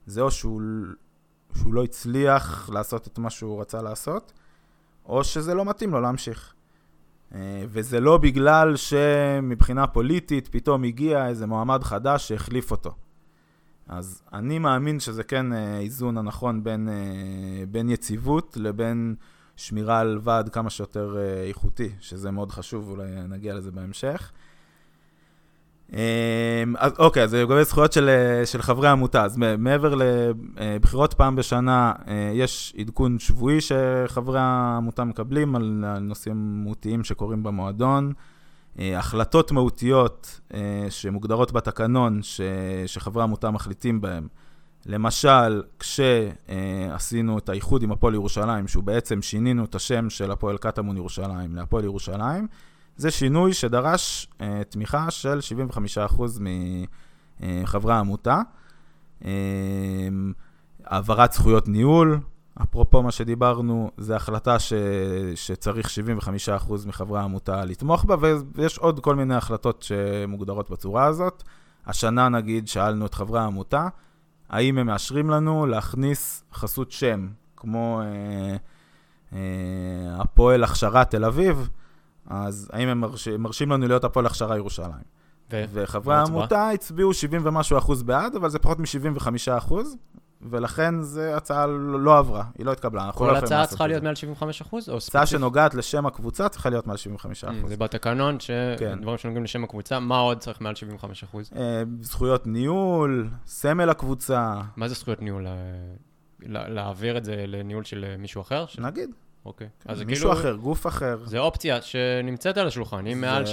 C: זה או שהוא, שהוא לא הצליח לעשות את מה שהוא רצה לעשות, או שזה לא מתאים לו להמשיך. אה, וזה לא בגלל שמבחינה פוליטית פתאום הגיע איזה מועמד חדש שהחליף אותו. אז אני מאמין שזה כן אה, איזון הנכון בין, אה, בין יציבות לבין שמירה על ועד כמה שיותר איכותי, שזה מאוד חשוב, אולי נגיע לזה בהמשך. אמ, אז אוקיי, אז לגבי זכויות של, אה, של חברי עמותה, אז מעבר לבחירות פעם בשנה, אה, יש עדכון שבועי שחברי העמותה מקבלים על נושאים מהותיים שקורים במועדון, אה, החלטות מהותיות שמוגדרות בתקנון ש, שחברי העמותה מחליטים בהן. למשל, כשעשינו את האיחוד עם הפועל ירושלים, שהוא בעצם שינינו את השם של הפועל קטמון ירושלים להפועל ירושלים, זה שינוי שדרש uh, תמיכה של 75% מחברי העמותה. Uh, העברת זכויות ניהול, אפרופו מה שדיברנו, זו החלטה ש... שצריך 75% מחברי העמותה לתמוך בה, ויש עוד כל מיני החלטות שמוגדרות בצורה הזאת. השנה נגיד שאלנו את חברי העמותה, האם הם מאשרים לנו להכניס חסות שם, כמו אה, אה, הפועל הכשרה תל אביב, אז האם הם מרש... מרשים לנו להיות הפועל הכשרה ירושלים. ו... וחברי העמותה הצביעו 70 ומשהו אחוז בעד, אבל זה פחות מ-75 אחוז, ולכן זו הצעה לא עברה, היא לא התקבלה.
B: כל לא הצעה צריכה להיות מעל 75 אחוז?
C: הצעה שנוגעת לשם הקבוצה צריכה להיות מעל 75 אחוז.
B: Mm, זה בתקנון, שדברים כן. שנוגעים לשם הקבוצה, מה עוד צריך מעל 75 אחוז?
C: אה, זכויות ניהול, סמל הקבוצה.
B: מה זה זכויות ניהול? להעביר את זה לניהול של מישהו אחר?
C: נגיד.
B: אוקיי.
C: כן, אז מישהו כאילו, אחר, גוף אחר.
B: זה אופציה שנמצאת על השולחן. אם זה... מעל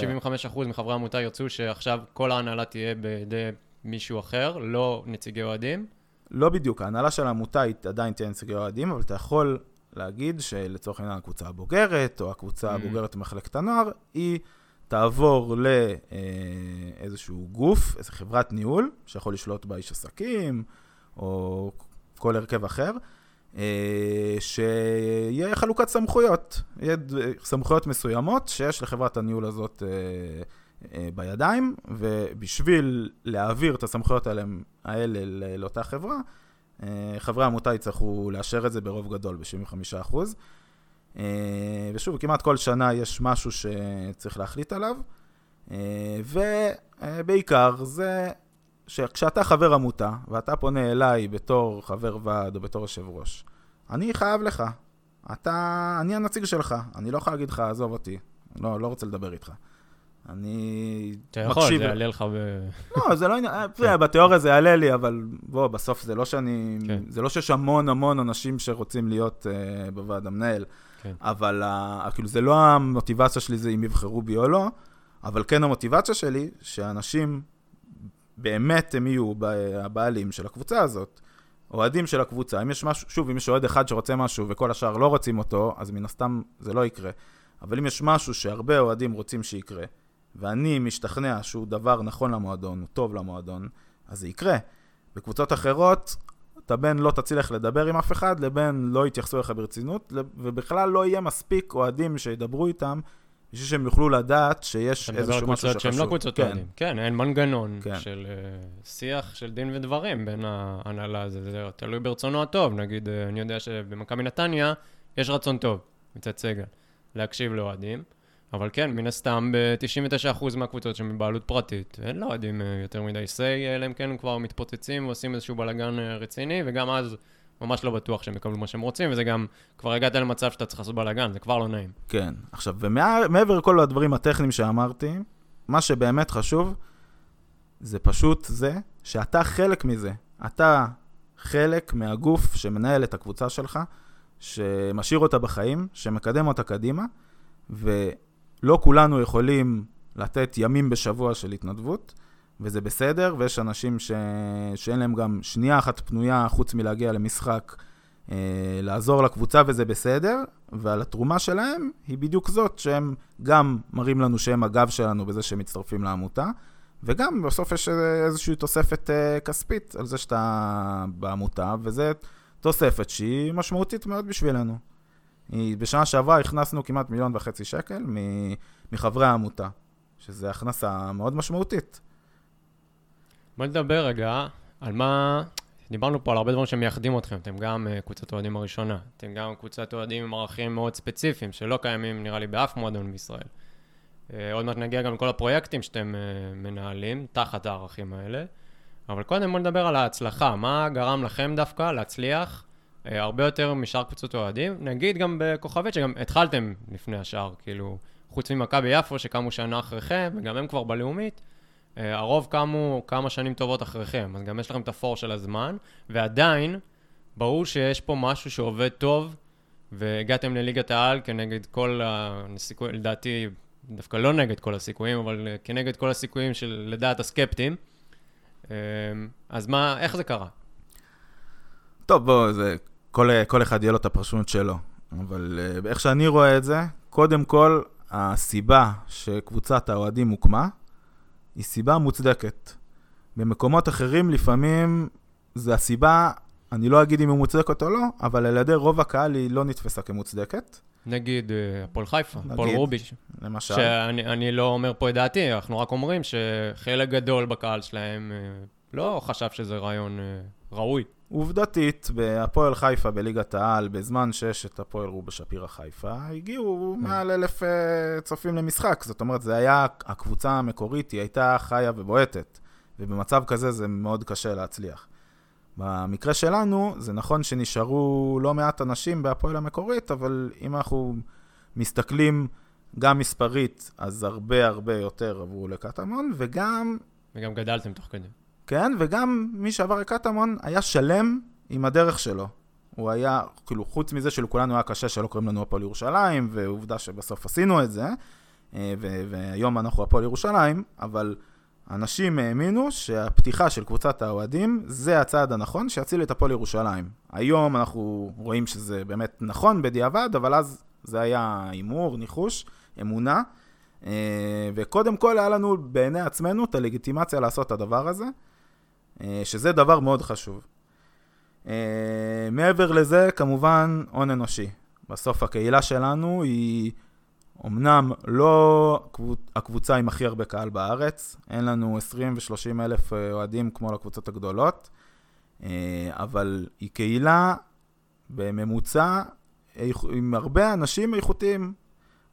B: 75% מחברי העמותה ירצו שעכשיו כל ההנהלה תהיה בידי מישהו אחר, לא נציגי אוהדים,
C: לא בדיוק, ההנהלה של העמותה היא עדיין תהיה נציגי אוהדים, אבל אתה יכול להגיד שלצורך העניין הקבוצה הבוגרת, או הקבוצה mm. הבוגרת במחלקת הנוער, היא תעבור לאיזשהו אה, גוף, איזו חברת ניהול, שיכול לשלוט בה איש עסקים, או כל הרכב אחר, שיהיה חלוקת סמכויות. יהיה סמכויות מסוימות שיש לחברת הניהול הזאת אה, אה, בידיים, ובשביל להעביר את הסמכויות האלה, האלה לאותה חברה, אה, חברי העמותה יצטרכו לאשר את זה ברוב גדול, ב-75%. אה, ושוב, כמעט כל שנה יש משהו שצריך להחליט עליו, ובעיקר זה שכשאתה חבר עמותה, ואתה פונה אליי בתור חבר ועד או בתור יושב ראש, אני חייב לך. אתה, אני הנציג שלך, אני לא יכול להגיד לך, עזוב אותי, לא, לא רוצה לדבר איתך. אני
B: מקשיב. אתה יכול, זה יעלה לך ב...
C: לא, זה לא עניין. בתיאוריה זה יעלה לי, אבל בוא, בסוף זה לא שאני... כן. זה לא שיש המון המון אנשים שרוצים להיות uh, בוועד המנהל, כן. אבל uh, כאילו זה לא המוטיבציה שלי זה אם יבחרו בי או לא, אבל כן המוטיבציה שלי, שאנשים באמת הם יהיו הבעלים של הקבוצה הזאת. אוהדים של הקבוצה, אם יש משהו, שוב, אם יש אוהד אחד שרוצה משהו וכל השאר לא רוצים אותו, אז מן הסתם זה לא יקרה. אבל אם יש משהו שהרבה אוהדים רוצים שיקרה, ואני משתכנע שהוא דבר נכון למועדון, הוא טוב למועדון, אז זה יקרה. בקבוצות אחרות, אתה בין לא תצליח לדבר עם אף אחד, לבין לא יתייחסו אליך ברצינות, ובכלל לא יהיה מספיק אוהדים שידברו איתם, בשביל שהם יוכלו לדעת שיש איזשהו משהו
B: שחשוב. שהם לא קבוצות כן. אוהדים. כן, אין מנגנון כן. של uh, שיח של דין ודברים בין ההנהלה הזה, זה תלוי ברצונו הטוב. נגיד, uh, אני יודע שבמכבי נתניה יש רצון טוב מצד סגל להקשיב לאוהדים. אבל כן, מן הסתם, ב-99% מהקבוצות שהן בבעלות פרטית, אין לאוהדים אה, יותר מדי say, אלא אם כן הם כבר מתפוצצים ועושים איזשהו בלאגן רציני, וגם אז ממש לא בטוח שהם יקבלו מה שהם רוצים, וזה גם, כבר הגעת למצב שאתה צריך לעשות בלאגן, זה כבר לא נעים.
C: כן, עכשיו, ומעבר לכל הדברים הטכניים שאמרתי, מה שבאמת חשוב, זה פשוט זה שאתה חלק מזה. אתה חלק מהגוף שמנהל את הקבוצה שלך, שמשאיר אותה בחיים, שמקדם אותה קדימה, ו... לא כולנו יכולים לתת ימים בשבוע של התנדבות, וזה בסדר, ויש אנשים ש... שאין להם גם שנייה אחת פנויה חוץ מלהגיע למשחק, אה, לעזור לקבוצה וזה בסדר, ועל התרומה שלהם היא בדיוק זאת, שהם גם מראים לנו שהם הגב שלנו בזה שהם מצטרפים לעמותה, וגם בסוף יש איזושהי תוספת אה, כספית על זה שאתה בעמותה, וזה תוספת שהיא משמעותית מאוד בשבילנו. בשנה שעברה הכנסנו כמעט מיליון וחצי שקל מחברי העמותה, שזה הכנסה מאוד משמעותית.
B: בוא נדבר רגע על מה... דיברנו פה על הרבה דברים שמייחדים אתכם, אתם גם uh, קבוצת אוהדים הראשונה, אתם גם קבוצת אוהדים עם ערכים מאוד ספציפיים, שלא קיימים נראה לי באף מועדון בישראל. Uh, עוד מעט נגיע גם לכל הפרויקטים שאתם uh, מנהלים, תחת הערכים האלה. אבל קודם בוא נדבר על ההצלחה, מה גרם לכם דווקא להצליח הרבה יותר משאר קבוצות אוהדים. נגיד גם בכוכבית, שגם התחלתם לפני השאר, כאילו, חוץ ממכבי יפו, שקמו שנה אחריכם, וגם הם כבר בלאומית, הרוב קמו כמה שנים טובות אחריכם, אז גם יש לכם את הפור של הזמן, ועדיין, ברור שיש פה משהו שעובד טוב, והגעתם לליגת העל כנגד כל הסיכויים, לדעתי, דווקא לא נגד כל הסיכויים, אבל כנגד כל הסיכויים של לדעת הסקפטים. אה, אז מה, איך זה קרה?
C: טוב, בוא, זה כל, כל אחד יהיה לו את הפרשנות שלו. אבל איך שאני רואה את זה, קודם כל, הסיבה שקבוצת האוהדים הוקמה, היא סיבה מוצדקת. במקומות אחרים לפעמים זה הסיבה אני לא אגיד אם היא מוצדקת או לא, אבל על ידי רוב הקהל היא לא נתפסה כמוצדקת,
B: נגיד אה, הפועל חיפה. הפועל רוביץ'.
C: למשל.
B: שאני אני לא אומר פה את דעתי, אנחנו רק אומרים שחלק גדול בקהל שלהם אה, לא חשב שזה רעיון אה, ראוי.
C: עובדתית, בהפועל חיפה בליגת העל, בזמן שיש את הפועל רובה שפירא חיפה, הגיעו מעל אלף אה, צופים למשחק. זאת אומרת, זה היה, הקבוצה המקורית, היא הייתה חיה ובועטת. ובמצב כזה זה מאוד קשה להצליח. במקרה שלנו, זה נכון שנשארו לא מעט אנשים בהפועל המקורית, אבל אם אנחנו מסתכלים גם מספרית, אז הרבה הרבה יותר עברו לקטמון, וגם
B: וגם גדלתם תוך כדי.
C: כן, וגם מי שעבר לקטמון היה שלם עם הדרך שלו. הוא היה, כאילו, חוץ מזה שלכולנו היה קשה שלא קוראים לנו הפועל ירושלים, ועובדה שבסוף עשינו את זה, אה, ו- והיום אנחנו הפועל ירושלים, אבל אנשים האמינו שהפתיחה של קבוצת האוהדים זה הצעד הנכון שיציל את הפועל ירושלים. היום אנחנו רואים שזה באמת נכון בדיעבד, אבל אז זה היה הימור, ניחוש, אמונה. אה, וקודם כל היה לנו בעיני עצמנו את הלגיטימציה לעשות את הדבר הזה, שזה דבר מאוד חשוב. אה, מעבר לזה, כמובן, הון אנושי. בסוף הקהילה שלנו היא אמנם לא הקבוצ- הקבוצה עם הכי הרבה קהל בארץ, אין לנו 20 ו-30 אלף אה, אוהדים כמו לקבוצות הגדולות, אה, אבל היא קהילה בממוצע עם הרבה אנשים איכותיים,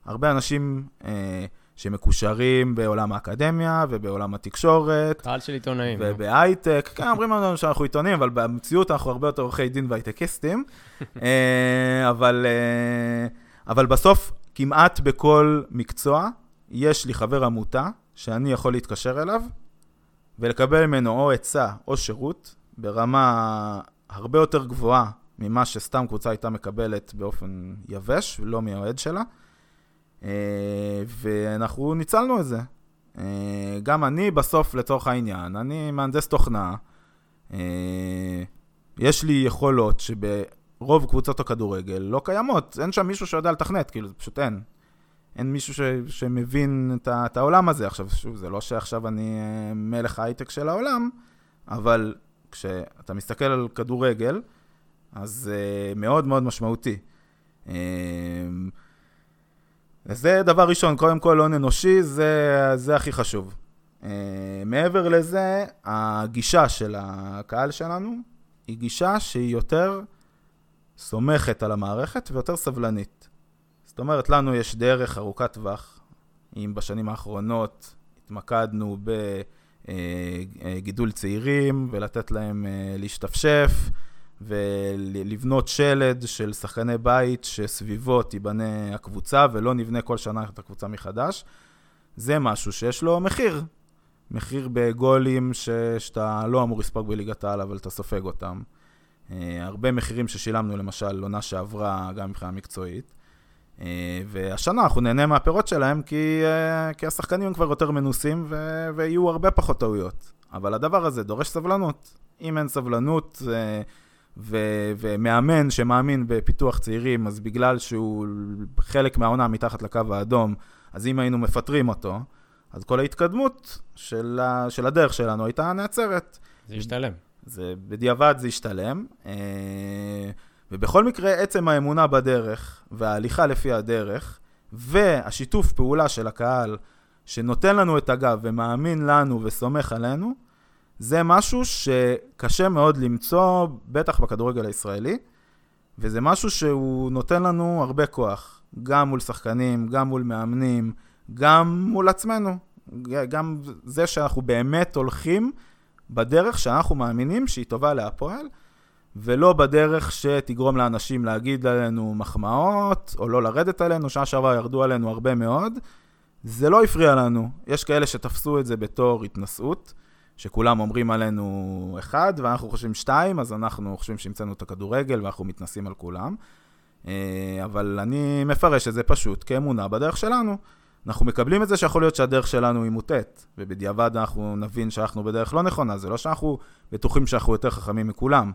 C: הרבה אנשים אה, שמקושרים בעולם האקדמיה ובעולם התקשורת.
B: קהל של עיתונאים.
C: ובהייטק, כן, אומרים לנו שאנחנו עיתונים, אבל במציאות אנחנו הרבה יותר עורכי דין והייטקיסטים. אה, אבל, אה, אבל בסוף, כמעט בכל מקצוע, יש לי חבר עמותה שאני יכול להתקשר אליו ולקבל ממנו או עצה או שירות ברמה הרבה יותר גבוהה ממה שסתם קבוצה הייתה מקבלת באופן יבש, ולא מהאוהד שלה. אה, ואנחנו ניצלנו את זה. אה, גם אני בסוף, לצורך העניין, אני מהנדס תוכנה, אה, יש לי יכולות שברוב קבוצות הכדורגל לא קיימות, אין שם מישהו שיודע לתכנת, כאילו, זה פשוט אין. אין מישהו ש, שמבין את, ה, את העולם הזה. עכשיו, שוב, זה לא שעכשיו אני מלך ההייטק של העולם, אבל כשאתה מסתכל על כדורגל, אז זה מאוד מאוד משמעותי. אה, זה דבר ראשון, קודם כל הון אנושי, זה, זה הכי חשוב. Uh, מעבר לזה, הגישה של הקהל שלנו היא גישה שהיא יותר סומכת על המערכת ויותר סבלנית. זאת אומרת, לנו יש דרך ארוכת טווח, אם בשנים האחרונות התמקדנו בגידול צעירים ולתת להם uh, להשתפשף ולבנות שלד של שחקני בית שסביבו תיבנה הקבוצה ולא נבנה כל שנה את הקבוצה מחדש. זה משהו שיש לו מחיר. מחיר בגולים ש... שאתה לא אמור לספוג בליגת העל, אבל אתה סופג אותם. Uh, הרבה מחירים ששילמנו, למשל, עונה שעברה גם מבחינה מקצועית. Uh, והשנה אנחנו נהנה מהפירות שלהם, כי, uh, כי השחקנים הם כבר יותר מנוסים ו... ויהיו הרבה פחות טעויות. אבל הדבר הזה דורש סבלנות. אם אין סבלנות, ו- ומאמן שמאמין בפיתוח צעירים, אז בגלל שהוא חלק מהעונה מתחת לקו האדום, אז אם היינו מפטרים אותו, אז כל ההתקדמות של, ה- של הדרך שלנו הייתה נעצרת.
B: זה ישתלם.
C: זה, בדיעבד זה ישתלם. אה, ובכל מקרה, עצם האמונה בדרך, וההליכה לפי הדרך, והשיתוף פעולה של הקהל, שנותן לנו את הגב ומאמין לנו וסומך עלינו, זה משהו שקשה מאוד למצוא, בטח בכדורגל הישראלי, וזה משהו שהוא נותן לנו הרבה כוח, גם מול שחקנים, גם מול מאמנים, גם מול עצמנו. גם זה שאנחנו באמת הולכים בדרך שאנחנו מאמינים שהיא טובה להפועל, ולא בדרך שתגרום לאנשים להגיד עלינו מחמאות, או לא לרדת עלינו, שנה שעברה ירדו עלינו הרבה מאוד. זה לא הפריע לנו. יש כאלה שתפסו את זה בתור התנשאות. שכולם אומרים עלינו אחד, ואנחנו חושבים שתיים, אז אנחנו חושבים שהמצאנו את הכדורגל ואנחנו מתנסים על כולם. אה, אבל אני מפרש את זה פשוט כאמונה בדרך שלנו. אנחנו מקבלים את זה שיכול להיות שהדרך שלנו היא מוטית, ובדיעבד אנחנו נבין שאנחנו בדרך לא נכונה, זה לא שאנחנו בטוחים שאנחנו יותר חכמים מכולם,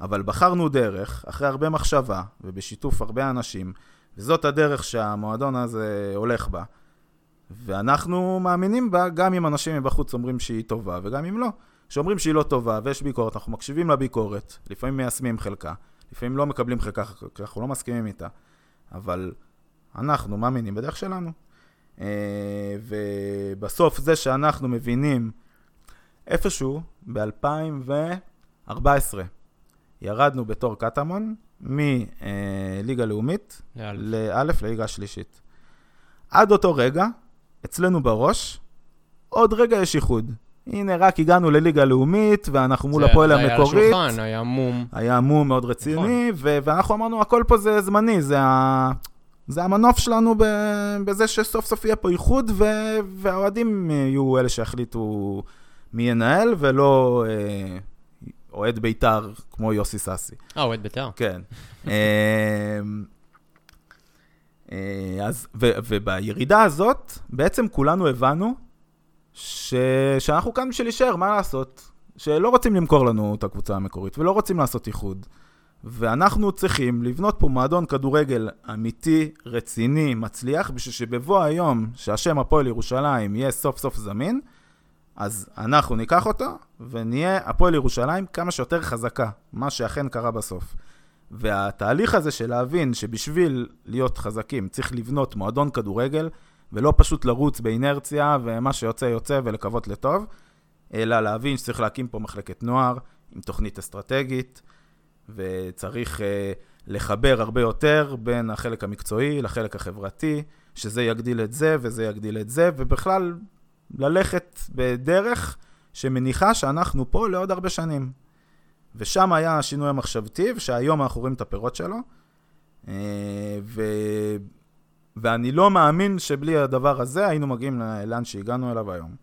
C: אבל בחרנו דרך, אחרי הרבה מחשבה, ובשיתוף הרבה אנשים, וזאת הדרך שהמועדון הזה הולך בה. ואנחנו מאמינים בה, גם אם אנשים מבחוץ אומרים שהיא טובה, וגם אם לא. שאומרים שהיא לא טובה ויש ביקורת, אנחנו מקשיבים לביקורת, לפעמים מיישמים חלקה, לפעמים לא מקבלים חלקה, כי אנחנו לא מסכימים איתה, אבל אנחנו מאמינים בדרך שלנו. אה, ובסוף זה שאנחנו מבינים איפשהו ב-2014 ירדנו בתור קטמון מליגה לאומית
B: לאלף.
C: לאלף לליגה השלישית. עד אותו רגע, אצלנו בראש, עוד רגע יש איחוד. הנה, רק הגענו לליגה לאומית, ואנחנו מול הפועל
B: זה היה על
C: המקורית.
B: השולחן, היה מום.
C: היה מום מאוד רציני, ו- ואנחנו אמרנו, הכל פה זה זמני, זה, ה... זה המנוף שלנו בזה שסוף סוף יהיה פה איחוד, ו- והאוהדים יהיו אלה שיחליטו מי ינהל, ולא אה, אוהד בית"ר כמו יוסי סאסי.
B: אה, אוהד בית"ר.
C: כן. אה, אז, ו, ובירידה הזאת, בעצם כולנו הבנו ש, שאנחנו כאן בשביל להישאר, מה לעשות? שלא רוצים למכור לנו את הקבוצה המקורית, ולא רוצים לעשות איחוד. ואנחנו צריכים לבנות פה מועדון כדורגל אמיתי, רציני, מצליח, בשביל שבבוא היום, שהשם הפועל ירושלים יהיה סוף סוף זמין, אז אנחנו ניקח אותו, ונהיה הפועל ירושלים כמה שיותר חזקה, מה שאכן קרה בסוף. והתהליך הזה של להבין שבשביל להיות חזקים צריך לבנות מועדון כדורגל, ולא פשוט לרוץ באינרציה, ומה שיוצא יוצא ולקוות לטוב, אלא להבין שצריך להקים פה מחלקת נוער עם תוכנית אסטרטגית, וצריך uh, לחבר הרבה יותר בין החלק המקצועי לחלק החברתי, שזה יגדיל את זה וזה יגדיל את זה, ובכלל ללכת בדרך שמניחה שאנחנו פה לעוד הרבה שנים. ושם היה השינוי המחשבתי, ושהיום אנחנו רואים את הפירות שלו. אה, ו... ואני לא מאמין שבלי הדבר הזה היינו מגיעים לאן שהגענו אליו היום.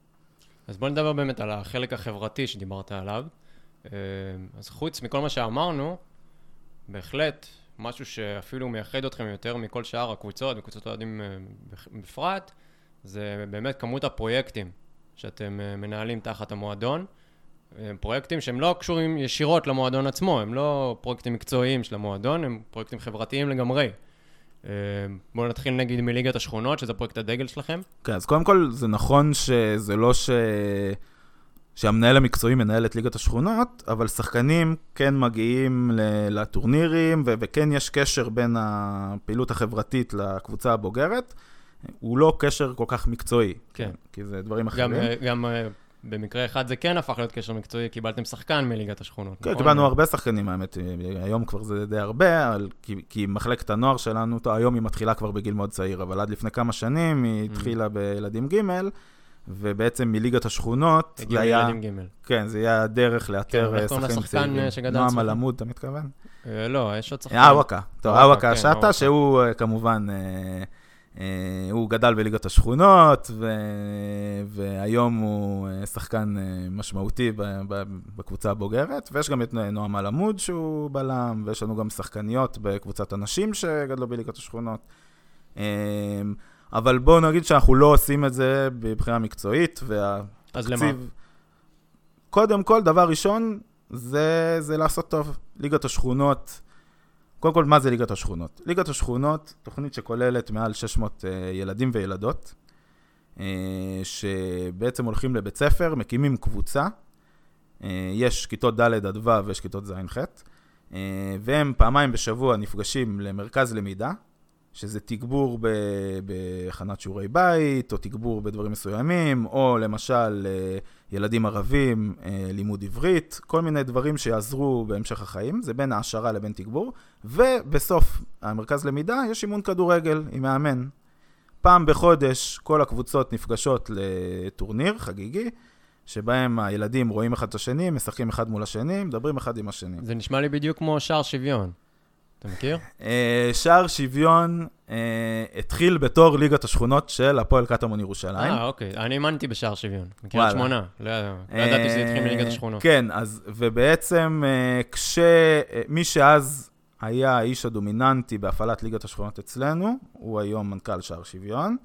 B: אז בוא נדבר באמת על החלק החברתי שדיברת עליו. אה, אז חוץ מכל מה שאמרנו, בהחלט, משהו שאפילו מייחד אתכם יותר מכל שאר הקבוצות, וקבוצות אוהדים אה, בפרט, זה באמת כמות הפרויקטים שאתם מנהלים תחת המועדון. פרויקטים שהם לא קשורים ישירות למועדון עצמו, הם לא פרויקטים מקצועיים של המועדון, הם פרויקטים חברתיים לגמרי. אה, בואו נתחיל נגיד מליגת השכונות, שזה פרויקט הדגל שלכם.
C: כן, אז קודם כל, זה נכון שזה לא ש... שהמנהל המקצועי מנהל את ליגת השכונות, אבל שחקנים כן מגיעים לטורנירים, ו- וכן יש קשר בין הפעילות החברתית לקבוצה הבוגרת. הוא לא קשר כל כך מקצועי.
B: כן.
C: כי זה דברים אחרים.
B: גם, אה, גם אה, במקרה אחד זה כן הפך להיות קשר מקצועי, קיבלתם שחקן מליגת השכונות.
C: כן,
B: נכון?
C: קיבלנו הרבה שחקנים, האמת, היום כבר זה די הרבה, אבל, כי, כי מחלקת הנוער שלנו, טוב, היום היא מתחילה כבר בגיל מאוד צעיר, אבל עד לפני כמה שנים היא
B: Mm.
C: התחילה בילדים ג', ובעצם מליגת השכונות, זה
B: הגיעו
C: היה,
B: ילדים ג'.
C: כן, זה היה הדרך
B: כן,
C: לאתר אה,
B: קוראים
C: שחקנים צעירים.
B: אה,
C: נועם? אלעמוד, אתה מתכוון?
B: אה, לא, יש עוד שחקן.
C: אווקה, טוב,
B: אווקה, כן, אווקה.
C: שהוא אה, כמובן, אה, אה, הוא גדל בליגת השכונות, ו... והיום הוא אה, שחקן אה, משמעותי. בקבוצה הבוגרת, ויש גם את נועם אלעמוד שהוא בלם, ויש לנו גם שחקניות בקבוצת הנשים שגדלו בליגת השכונות. אה, אבל בואו נגיד שאנחנו לא עושים את זה מבחינה מקצועית, וה...
B: אז למה?
C: קודם כל, דבר ראשון, זה, זה לעשות טוב. ליגת השכונות, קודם כל, מה זה ליגת השכונות? ליגת השכונות, תוכנית שכוללת מעל 600 uh, ילדים וילדות, uh, שבעצם הולכים לבית ספר, מקימים קבוצה, uh, יש כיתות ד' עד ו' ויש כיתות ז'-ח', והם פעמיים בשבוע נפגשים למרכז למידה, שזה תגבור בהכנת שיעורי בית, או תגבור בדברים מסוימים, או למשל אה, ילדים ערבים, אה, לימוד עברית, כל מיני דברים שיעזרו בהמשך החיים, זה בין העשרה לבין תגבור, ובסוף המרכז למידה יש אימון כדורגל עם מאמן. פעם בחודש כל הקבוצות נפגשות לטורניר חגיגי, שבהם הילדים רואים אחד את השני, משחקים אחד מול השני, מדברים אחד עם השני.
B: זה נשמע לי בדיוק כמו שער שוויון. אתה מכיר?
C: אה, שער שוויון אה, התחיל בתור ליגת השכונות של הפועל קטמון ירושלים.
B: אה, אוקיי. אני האמנתי בשער שוויון. מקריית. שמונה. לא ידעתי שזה התחיל
C: אה,
B: מליגת השכונות.
C: כן, אז, ובעצם אה, כשמי שאז היה האיש הדומיננטי בהפעלת ליגת השכונות אצלנו, הוא היום מנכ"ל שער שוויון,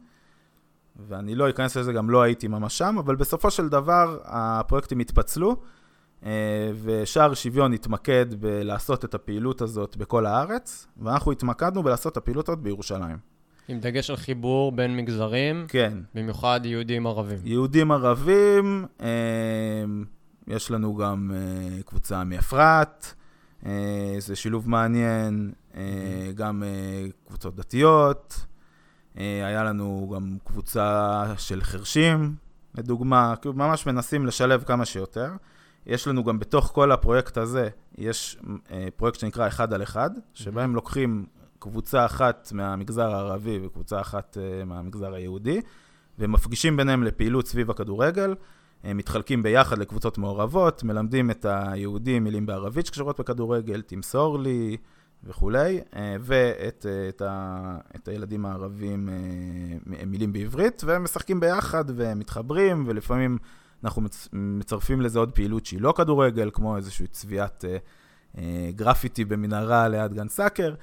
C: ואני לא אכנס לזה, גם לא הייתי ממש שם, אבל בסופו של דבר הפרויקטים התפצלו, ושער שוויון התמקד בלעשות את הפעילות הזאת בכל הארץ, ואנחנו התמקדנו בלעשות את הפעילות הזאת בירושלים.
B: עם דגש על חיבור בין מגזרים,
C: כן,
B: במיוחד יהודים ערבים.
C: יהודים ערבים, אה, יש לנו גם uh, קבוצה מאפרת, זה שילוב מעניין, גם קבוצות דתיות, היה לנו גם קבוצה של חרשים, לדוגמה, כאילו ממש מנסים לשלב כמה שיותר. יש לנו גם בתוך כל הפרויקט הזה, יש uh, פרויקט שנקרא אחד על אחד, שבהם לוקחים קבוצה אחת מהמגזר הערבי וקבוצה אחת uh, מהמגזר היהודי, ומפגישים ביניהם לפעילות סביב הכדורגל. הם מתחלקים ביחד לקבוצות מעורבות, מלמדים את היהודים מילים בערבית שקשורות בכדורגל, תמסור לי וכולי, אה, ואת אה, את ה, את הילדים הערבים אה, מילים בעברית, והם משחקים ביחד ומתחברים, ולפעמים אנחנו מצרפים לזה עוד פעילות שהיא לא כדורגל, כמו איזושהי צביעת גרפיטי במנהרה ליד גן סאקר.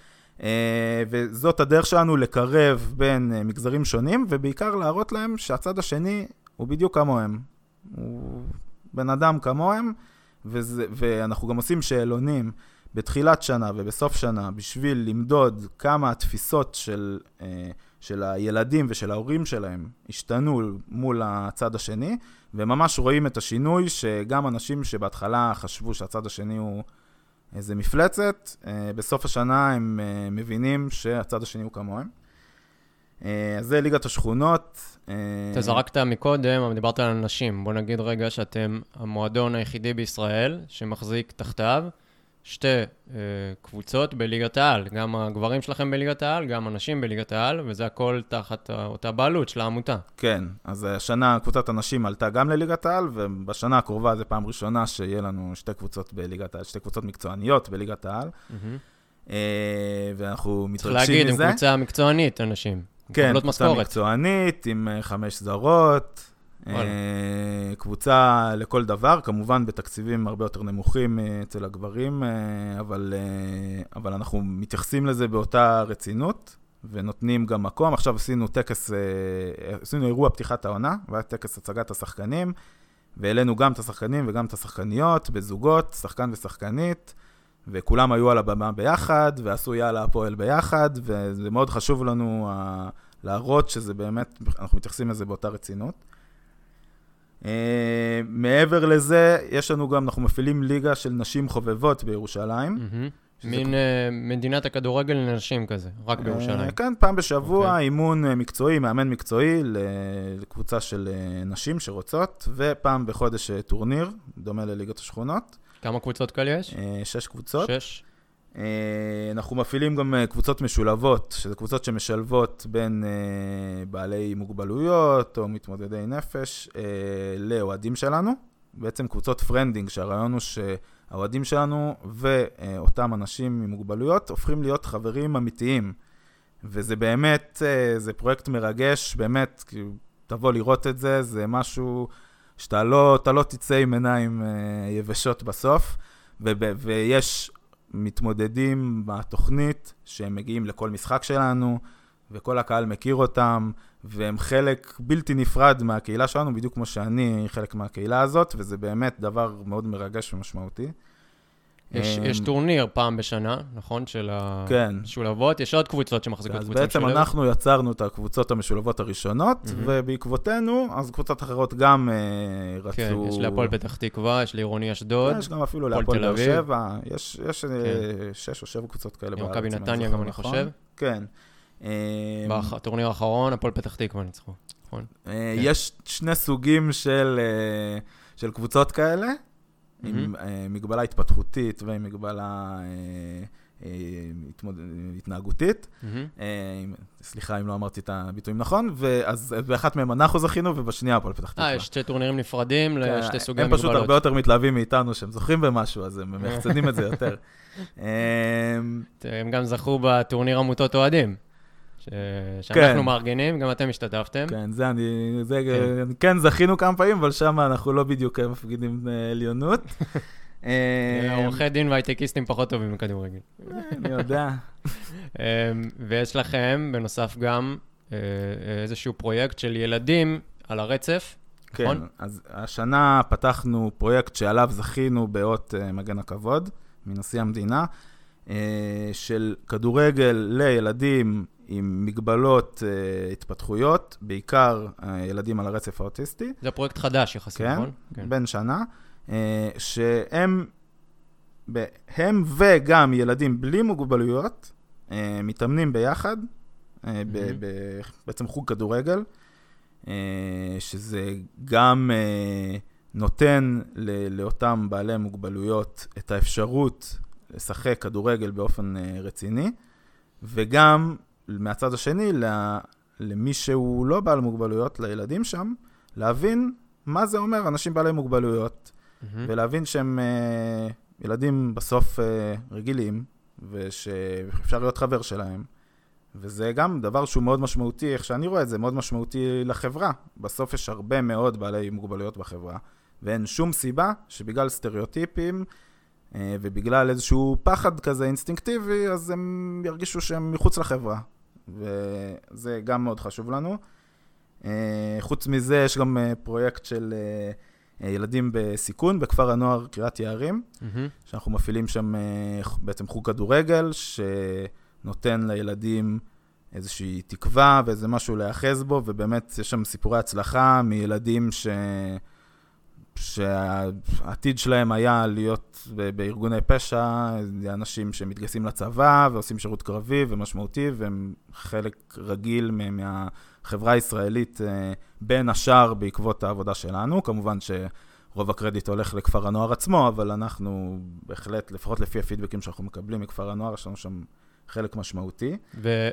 C: וזאת הדרך שלנו לקרב בין מגזרים שונים, ובעיקר להראות להם שהצד השני הוא בדיוק כמוהם. הוא בן אדם כמוהם, וזה, ואנחנו גם עושים שאלונים בתחילת שנה ובסוף שנה בשביל למדוד כמה התפיסות של, אה, של הילדים ושל ההורים שלהם השתנו מול הצד השני, וממש רואים את השינוי שגם אנשים שבהתחלה חשבו שהצד השני הוא איזה מפלצת, אה, בסוף השנה הם אה, מבינים שהצד השני הוא כמוהם. אז זה ליגת השכונות.
B: אתה זרקת מקודם, אבל דיברת על אנשים. בוא נגיד רגע שאתם המועדון היחידי בישראל שמחזיק תחתיו שתי אה, קבוצות בליגת העל. גם הגברים שלכם בליגת העל, גם הנשים בליגת העל, וזה הכל תחת אותה בעלות של העמותה.
C: כן, אז השנה קבוצת הנשים עלתה גם לליגת העל, ובשנה הקרובה זו פעם ראשונה שיהיה לנו שתי קבוצות בליגת העל, שתי קבוצות מקצועניות בליגת העל. Mm-hmm. אה, ואנחנו מתרגשים מזה.
B: צריך להגיד, עם קבוצה מקצוענית, אנשים.
C: כן, קבוצה מקצוענית, עם אה, חמש זרות. אה, קבוצה לכל דבר, כמובן בתקציבים הרבה יותר נמוכים אה, אצל הגברים, אבל, אבל אנחנו מתייחסים לזה באותה רצינות, ונותנים גם מקום. עכשיו עשינו טקס, עשינו אירוע פתיחת העונה, והיה טקס הצגת השחקנים, והעלינו גם את השחקנים וגם את השחקניות בזוגות, שחקן ושחקנית. וכולם היו על הבמה ביחד, ועשו יאללה הפועל ביחד, וזה מאוד חשוב לנו להראות שזה באמת, אנחנו מתייחסים לזה באותה רצינות. Uh, מעבר לזה, יש לנו גם, אנחנו מפעילים ליגה של נשים חובבות בירושלים.
B: Mm-hmm. מין uh, מדינת הכדורגל לנשים כזה, רק בירושלים. Uh,
C: כן, פעם בשבוע, אוקיי. אוקיי. אימון אה, מקצועי, מאמן מקצועי לקבוצה של אה, נשים שרוצות, ופעם בחודש אה, טורניר, דומה לליגת השכונות.
B: כמה קבוצות כאלה יש?
C: אה, שש קבוצות.
B: שש.
C: אה, אנחנו מפעילים גם אה, קבוצות משולבות, שזה קבוצות שמשלבות בין בעלי מוגבלויות או מתמודדי נפש לאוהדים שלנו. בעצם קבוצות friending, שהרעיון הוא שהאוהדים שלנו ואותם אנשים עם מוגבלויות הופכים להיות חברים אמיתיים. וזה באמת, זה פרויקט מרגש, באמת, תבוא לראות את זה, זה משהו שאתה לא, לא תצא עם עיניים אה, יבשות בסוף, ויש מתמודדים בתוכנית שהם מגיעים לכל משחק שלנו, וכל הקהל מכיר אותם, והם חלק בלתי נפרד מהקהילה שלנו, בדיוק כמו שאני חלק מהקהילה הזאת, וזה באמת דבר מאוד מרגש ומשמעותי.
B: יש, יש אמ, טורניר פעם בשנה, נכון? של כן. המשולבות. יש עוד קבוצות שמחזיקות קבוצה משולבת.
C: אז בעצם אנחנו יצרנו את הקבוצות המשולבות הראשונות, mm-hmm. ובעקבותינו, אז קבוצות אחרות גם uh, רצו...
B: כן, יש להפועל פתח תקווה, יש לעירוני אשדוד.
C: יש גם אפילו להפועל באר שבע. יש, יש אה, כן. שש או שבע קבוצות כאלה
B: בארץ. מכבי נתניה גם, אני נכון. חושב.
C: כן.
B: בטורניר האחרון, הפועל פתח תקווה ניצחו, נכון?
C: כן. יש שני סוגים של, של קבוצות כאלה. עם אה, מגבלה התפתחותית ועם מגבלה אה, אה, התנהגותית. סליחה אם לא אמרתי את הביטויים נכון, ואז באחת מהם אנחנו זכינו, ובשנייה הפועל פתח תקווה.
B: אה, יש שתי טורנירים נפרדים כן, לשתי סוגי מגבלות.
C: הם פשוט הרבה יותר מתלהבים מאיתנו שהם זוכים במשהו, אז הם מחצנים את זה יותר.
B: הם גם זכו בטורניר עמותות אוהדים. ש... שאנחנו כן. מארגנים, גם אתם השתתפתם.
C: כן, זה אני, זה, כן. כן זכינו כמה פעמים, אבל שם אנחנו לא בדיוק מפגינים אה, עליונות.
B: אה, עורכי דין והייטקיסטים פחות טובים מכדורגל.
C: אני יודע.
B: ויש לכם, בנוסף גם, אה, איזשהו פרויקט של ילדים על הרצף,
C: כן, נכון? אז השנה פתחנו פרויקט שעליו זכינו באות מגן הכבוד, מנשיא המדינה, של כדורגל לילדים עם מגבלות uh, התפתחויות, בעיקר uh, ילדים על הרצף האוטיסטי.
B: זה פרויקט חדש יחסית,
C: כן,
B: נכון?
C: כן, בן שנה. אה, שהם ב- הם וגם ילדים בלי מוגבלויות אה, מתאמנים ביחד, אה, ב-
B: מהמם.
C: ב- בעצם חוג כדורגל, אה, שזה גם אה, נותן ל- לאותם בעלי מוגבלויות את האפשרות לשחק כדורגל באופן אה, רציני, וגם מהצד השני, למי שהוא לא בעל מוגבלויות, לילדים שם, להבין מה זה אומר אנשים בעלי מוגבלויות,
B: מהמם.
C: ולהבין שהם אה, ילדים בסוף אה, רגילים, ושאפשר להיות חבר שלהם. וזה גם דבר שהוא מאוד משמעותי, איך שאני רואה את זה, מאוד משמעותי לחברה. בסוף יש הרבה מאוד בעלי מוגבלויות בחברה, ואין שום סיבה שבגלל סטריאוטיפים ובגלל איזשהו פחד כזה אינסטינקטיבי, אז הם ירגישו שהם מחוץ לחברה. וזה גם מאוד חשוב לנו. אה, חוץ מזה, יש גם אה, פרויקט של אה, אה, ילדים בסיכון בכפר הנוער קריית יערים,
B: מהמם.
C: שאנחנו מפעילים שם אה, בעצם חוג כדורגל, שנותן לילדים איזושהי תקווה ואיזה משהו להיאחז בו, ובאמת יש שם סיפורי הצלחה מילדים ש... שהעתיד שלהם היה להיות בארגוני פשע, אנשים שמתגייסים לצבא ועושים שירות קרבי ומשמעותי, והם חלק רגיל מהחברה הישראלית, אה, בין השאר בעקבות העבודה שלנו. כמובן שרוב הקרדיט הולך לכפר הנוער עצמו, אבל אנחנו בהחלט, לפחות לפי הפידבקים שאנחנו מקבלים מכפר הנוער, יש לנו שם חלק משמעותי.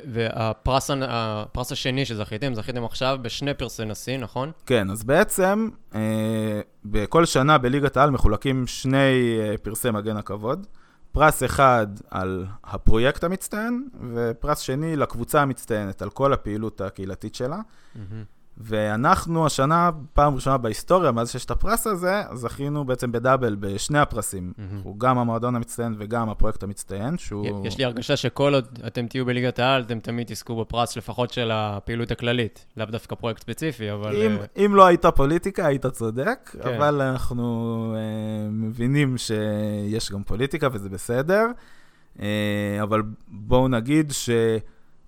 B: והפרס הפרס השני שזכיתם, זכיתם עכשיו בשני פרסי נשיא, נכון?
C: כן, אז בעצם אה, בכל שנה בליגת העל מחולקים שני אה, פרסי מגן הכבוד. פרס אחד על הפרויקט המצטיין, ופרס שני לקבוצה המצטיינת, על כל הפעילות הקהילתית שלה.
B: מהמם.
C: ואנחנו השנה, פעם ראשונה בהיסטוריה, מאז שיש את הפרס הזה, זכינו בעצם בדאבל בשני הפרסים.
B: מהמם.
C: הוא גם המועדון המצטיין וגם הפרויקט המצטיין, שהוא...
B: יש לי הרגשה שכל עוד אתם תהיו בליגת העל, אתם תמיד תזכו בפרס לפחות של הפעילות הכללית. לאו דווקא פרויקט ספציפי, אבל...
C: אם,
B: אה,
C: אם לא הייתה פוליטיקה, היית צודק,
B: כן.
C: אבל אנחנו אה, מבינים שיש גם פוליטיקה וזה בסדר. אה, אבל בואו נגיד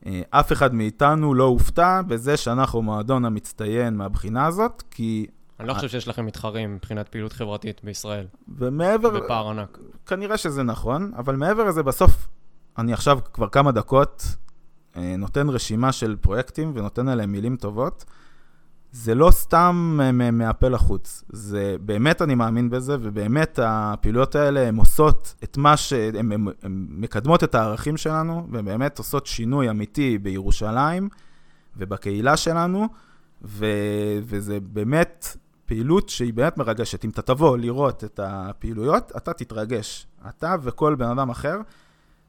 C: שאף אחד מאיתנו לא הופתע בזה שאנחנו מועדון המצטיין מהבחינה הזאת, כי...
B: אני לא חושב שיש לכם מתחרים מבחינת פעילות חברתית בישראל,
C: ומעבר...
B: בפער ענק.
C: כנראה שזה נכון, אבל מעבר לזה, בסוף, אני עכשיו כבר כמה דקות אה, נותן רשימה של פרויקטים ונותן עליהם מילים טובות. זה לא סתם אה, מהפה לחוץ, זה באמת אני מאמין בזה, ובאמת הפעילויות האלה הן עושות את מה ש... הן הן- הן מקדמות את הערכים שלנו, והן באמת עושות שינוי אמיתי בירושלים ובקהילה שלנו, ו... וזה באמת פעילות שהיא באמת מרגשת. אם אתה תבוא לראות את הפעילויות, אתה תתרגש. אתה וכל בן אדם אחר,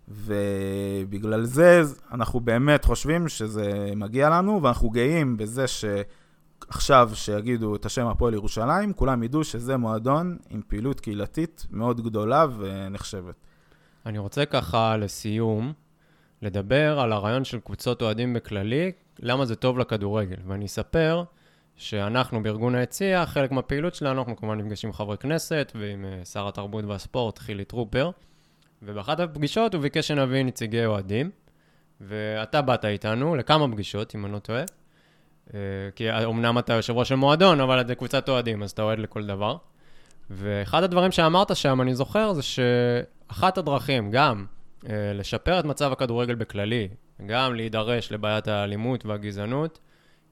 C: ובגלל זה אנחנו באמת חושבים שזה מגיע לנו, ואנחנו גאים בזה שעכשיו, שיגידו את השם הפועל ירושלים, כולם ידעו שזה מועדון עם פעילות קהילתית מאוד גדולה ונחשבת.
B: אני רוצה ככה, לסיום, לדבר על הרעיון של קבוצות אוהדים בכללי, למה זה טוב לכדורגל. ואני אספר שאנחנו בארגון היציע, חלק מהפעילות שלנו, אנחנו כמובן נפגשים עם חברי כנסת ועם אה, שר התרבות והספורט, חילי טרופר, ובאחת הפגישות הוא ביקש שנביא נציגי אוהדים, ואתה באת איתנו לכמה פגישות, אם אני לא טועה. אה, כי אמנם אתה יושב ראש של מועדון, אבל זה קבוצת אוהדים, אז אתה אוהד לכל דבר. ואחד הדברים שאמרת שם, אני זוכר, זה שאחת הדרכים, גם אה, לשפר את מצב הכדורגל בכללי, גם להידרש לבעיית האלימות והגזענות,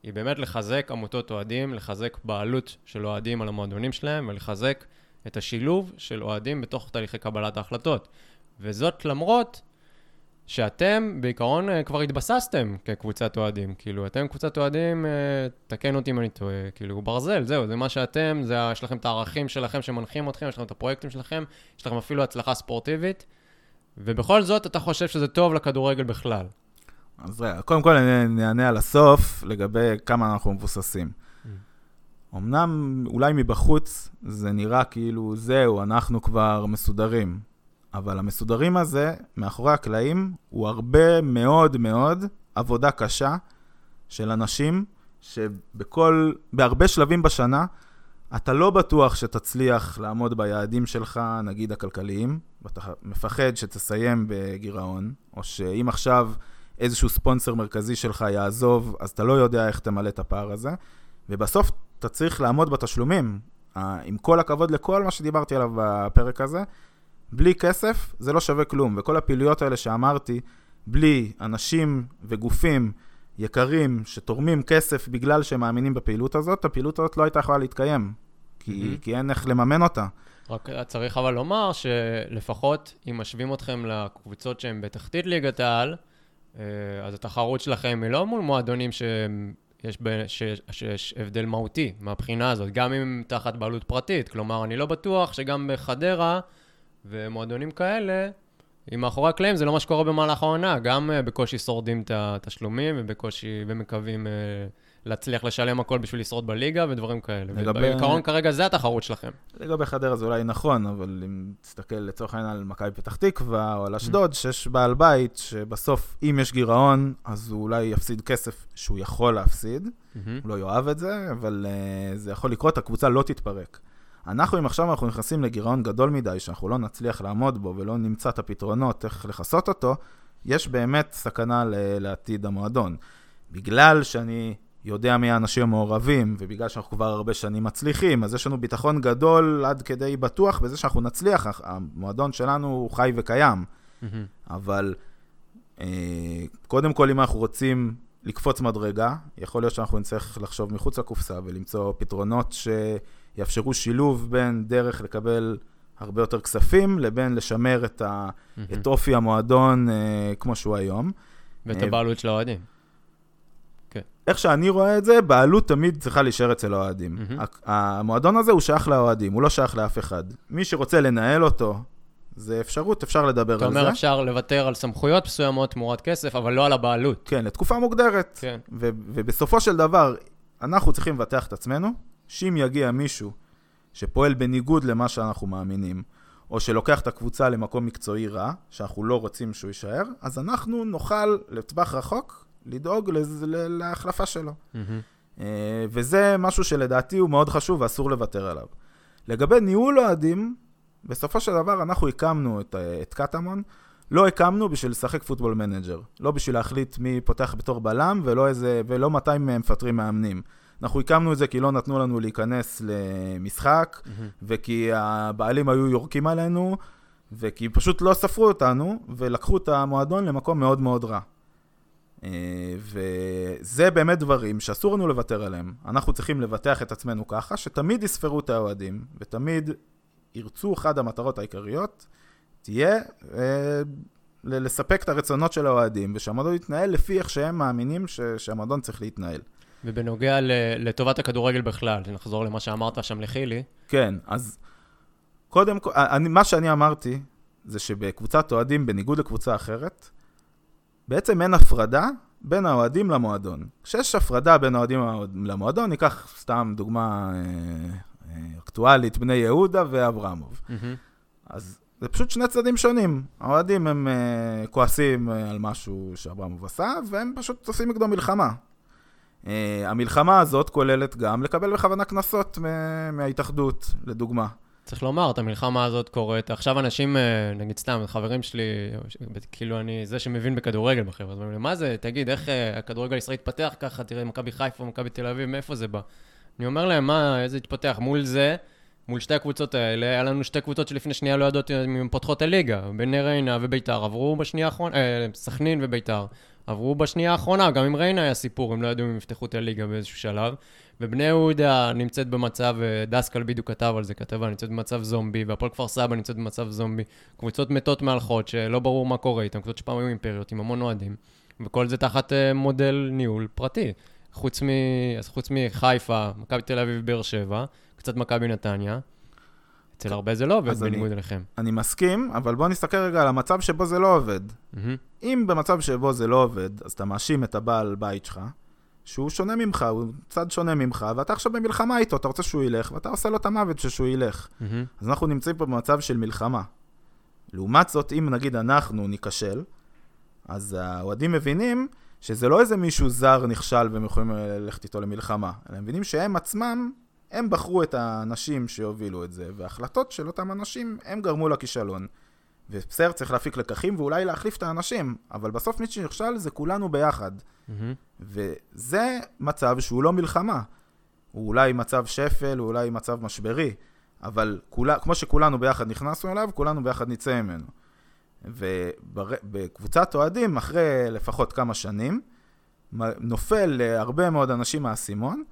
B: היא באמת לחזק עמותות אוהדים, לחזק בעלות של אוהדים על המועדונים שלהם, ולחזק את השילוב של אוהדים בתוך תהליכי קבלת ההחלטות. וזאת למרות שאתם בעיקרון אה, כבר התבססתם כקבוצת אוהדים. כאילו, אתם קבוצת אוהדים, אה, תקן אותי אם אני טועה, כאילו, ברזל, זהו, זה מה שאתם, זה, יש לכם את הערכים שלכם שמנחים אתכם, יש לכם את הפרויקטים שלכם, יש לכם אפילו הצלחה ספורטיבית, ובכל זאת אתה חושב שזה טוב לכדורגל בכלל.
C: אז רגע, קודם כל אני נענה על הסוף לגבי כמה אנחנו מבוססים. אמנם אולי מבחוץ זה נראה כאילו זהו, אנחנו כבר מסודרים. אבל המסודרים הזה, מאחורי הקלעים, הוא הרבה מאוד מאוד עבודה קשה של אנשים שבכל, בהרבה שלבים בשנה, אתה לא בטוח שתצליח לעמוד ביעדים שלך, נגיד הכלכליים, ואתה מפחד שתסיים בגירעון, או שאם עכשיו איזשהו ספונסר מרכזי שלך יעזוב, אז אתה לא יודע איך תמלא את הפער הזה, ובסוף אתה צריך לעמוד בתשלומים. עם כל הכבוד לכל מה שדיברתי עליו בפרק הזה, בלי כסף זה לא שווה כלום, וכל הפעילויות האלה שאמרתי, בלי אנשים וגופים יקרים שתורמים כסף בגלל שהם מאמינים בפעילות הזאת, הפעילות הזאת לא הייתה יכולה להתקיים, כי, mm-hmm. כי אין איך לממן אותה.
B: רק צריך אבל לומר שלפחות אם משווים אתכם לקבוצות שהן בתחתית ליגת העל, אה, אז התחרות שלכם היא לא מול מועדונים שיש, ב... שיש, שיש הבדל מהותי מהבחינה הזאת, גם אם תחת בעלות פרטית. כלומר, אני לא בטוח שגם בחדרה ומועדונים כאלה, אם מאחורי הקלעים זה לא מה שקורה במהלך העונה, גם uh, בקושי שורדים את התשלומים ובקושי, ומקווים uh, להצליח לשלם הכל בשביל לשרוד בליגה ודברים כאלה. לגבי... בעיקרון כרגע זה התחרות שלכם.
C: לגבי חדרה זה אולי נכון, אבל אם תסתכל לצורך העניין על מכבי פתח תקווה או על אשדוד, mm. שיש בעל בית שבסוף, אם יש גירעון, אז הוא אולי יפסיד כסף שהוא יכול להפסיד. הוא לא יאהב את זה, אבל uh, זה יכול לקרות, הקבוצה לא תתפרק. אנחנו, אם עכשיו אנחנו נכנסים לגירעון גדול מדי, שאנחנו לא נצליח לעמוד בו ולא נמצא את הפתרונות איך לכסות אותו, יש באמת סכנה לעתיד המועדון. בגלל שאני יודע מי האנשים המעורבים, ובגלל שאנחנו כבר הרבה שנים מצליחים, אז יש לנו ביטחון גדול עד כדי בטוח בזה שאנחנו נצליח. המועדון שלנו הוא חי וקיים. Mm-hmm. אבל אה, קודם כל, אם אנחנו רוצים לקפוץ מדרגה, יכול להיות שאנחנו נצטרך לחשוב מחוץ לקופסה ולמצוא פתרונות ש... יאפשרו שילוב בין דרך לקבל הרבה יותר כספים, לבין לשמר את, ה, mm-hmm. את אופי המועדון אה, כמו שהוא היום.
B: ואת הבעלות של האוהדים.
C: כן. איך שאני רואה את זה, בעלות תמיד צריכה להישאר אצל האוהדים. Mm-hmm. המועדון הזה הוא שייך לאוהדים, הוא לא שייך לאף אחד. מי שרוצה לנהל אותו, זה אפשרות, אפשר לדבר על זה.
B: אתה אומר אפשר לוותר על סמכויות מסוימות תמורת כסף, אבל לא על הבעלות.
C: כן, לתקופה מוגדרת. כן. ובסופו של דבר, אנחנו צריכים לבטח את עצמנו, שאם יגיע מישהו שפועל בניגוד למה שאנחנו מאמינים, או שלוקח את הקבוצה למקום מקצועי רע, שאנחנו לא רוצים שהוא יישאר, אז אנחנו נוכל לטווח רחוק לדאוג לז... להחלפה שלו. Mm-hmm. וזה משהו שלדעתי הוא מאוד חשוב ואסור לוותר עליו. לגבי ניהול אוהדים, בסופו של דבר אנחנו הקמנו את, את קטמון, לא הקמנו בשביל לשחק Football Manager. לא בשביל להחליט מי פותח בתור בלם ולא, איזה, ולא מתי מפטרים מאמנים. אנחנו הקמנו את זה כי לא נתנו לנו להיכנס למשחק, mm-hmm. וכי הבעלים היו יורקים עלינו, וכי פשוט לא ספרו אותנו, ולקחו את המועדון למקום מאוד מאוד רע. אה, וזה באמת דברים שאסור לנו לוותר עליהם. אנחנו צריכים לבטח את עצמנו ככה, שתמיד יספרו את האוהדים, ותמיד ירצו, אחת המטרות העיקריות, תהיה אה, לספק את הרצונות של האוהדים, ושהמועדון יתנהל לפי איך שהם מאמינים שהמועדון צריך להתנהל.
B: ובנוגע לטובת הכדורגל בכלל, נחזור למה שאמרת שם לחילי.
C: כן, אז קודם כל, אני, מה שאני אמרתי, זה שבקבוצת אוהדים, בניגוד לקבוצה אחרת, בעצם אין הפרדה בין האוהדים למועדון. כשיש הפרדה בין האוהדים למועדון, ניקח סתם דוגמה אה, אה, אקטואלית, בני יהודה ואברמוב. Mm-hmm. אז זה פשוט שני צדדים שונים. האוהדים הם אה, כועסים אה, על משהו שאברמוב עשה, והם פשוט עושים נגדו מלחמה. Uh, המלחמה הזאת כוללת גם לקבל בכוונה קנסות מההתאחדות, לדוגמה.
B: צריך לומר, את המלחמה הזאת קורית. עכשיו אנשים, uh, נגיד סתם, חברים שלי, כאילו אני זה שמבין בכדורגל בחברה, אז אומרים לי, מה זה, תגיד, איך uh, הכדורגל הישראלי התפתח ככה, תראה, מכבי חיפה, מכבי תל אביב, מאיפה זה בא? אני אומר להם, מה, איזה התפתח? מול זה, מול שתי הקבוצות האלה, היה לנו שתי קבוצות שלפני שנייה לא יודעות אם הן פותחות הליגה. בני ריינה וביתר עברו בשנייה האחרונה, אה, סכנין וביתר. עברו בשנייה האחרונה, גם עם ריינה היה סיפור, הם לא ידעו אם יפתחו את הליגה באיזשהו שלב. ובני יהודה נמצאת במצב, אה, דסקל בדיוק כתב על זה, כתבה, נמצאת במצב זומבי, והפועל כפר סבא נמצאת במצב זומבי. קבוצות מתות מהלכות, שלא ברור מה קורה איתן, קבוצות שפעם היו אימפריות עם המון אוהדים. וכל זה תחת uh, מודל ניהול פרטי. חוץ, מ... חוץ מחיפה, מכבי תל אביב, באר שבע, קצת מכבי נתניה. אצל הרבה זה לא עובד בניגוד אליכם.
C: אני מסכים, אבל בוא נסתכל רגע על המצב שבו זה לא עובד. Mm-hmm. אם במצב שבו זה לא עובד, אז אתה מאשים את הבעל בית שלך, שהוא שונה ממך, הוא צד שונה ממך, ואתה עכשיו במלחמה איתו, אתה רוצה שהוא ילך, ואתה עושה לו את המוות ששהוא ילך. Mm-hmm. אז אנחנו נמצאים פה במצב של מלחמה. לעומת זאת, אם נגיד אנחנו ניכשל, אז האוהדים מבינים שזה לא איזה מישהו זר נכשל והם יכולים ללכת איתו למלחמה, אלא הם מבינים שהם עצמם הם בחרו את האנשים שהובילו את זה, וההחלטות של אותם אנשים, הם גרמו לכישלון. ובסדר, צריך להפיק לקחים ואולי להחליף את האנשים, אבל בסוף מי שנכשל זה כולנו ביחד. Mm-hmm. וזה מצב שהוא לא מלחמה. הוא אולי מצב שפל, הוא אולי מצב משברי, אבל כולה, כמו שכולנו ביחד נכנסנו אליו, כולנו ביחד נצא ממנו. ובקבוצת אוהדים, אחרי לפחות כמה שנים, נופל להרבה מאוד אנשים מהאסימון,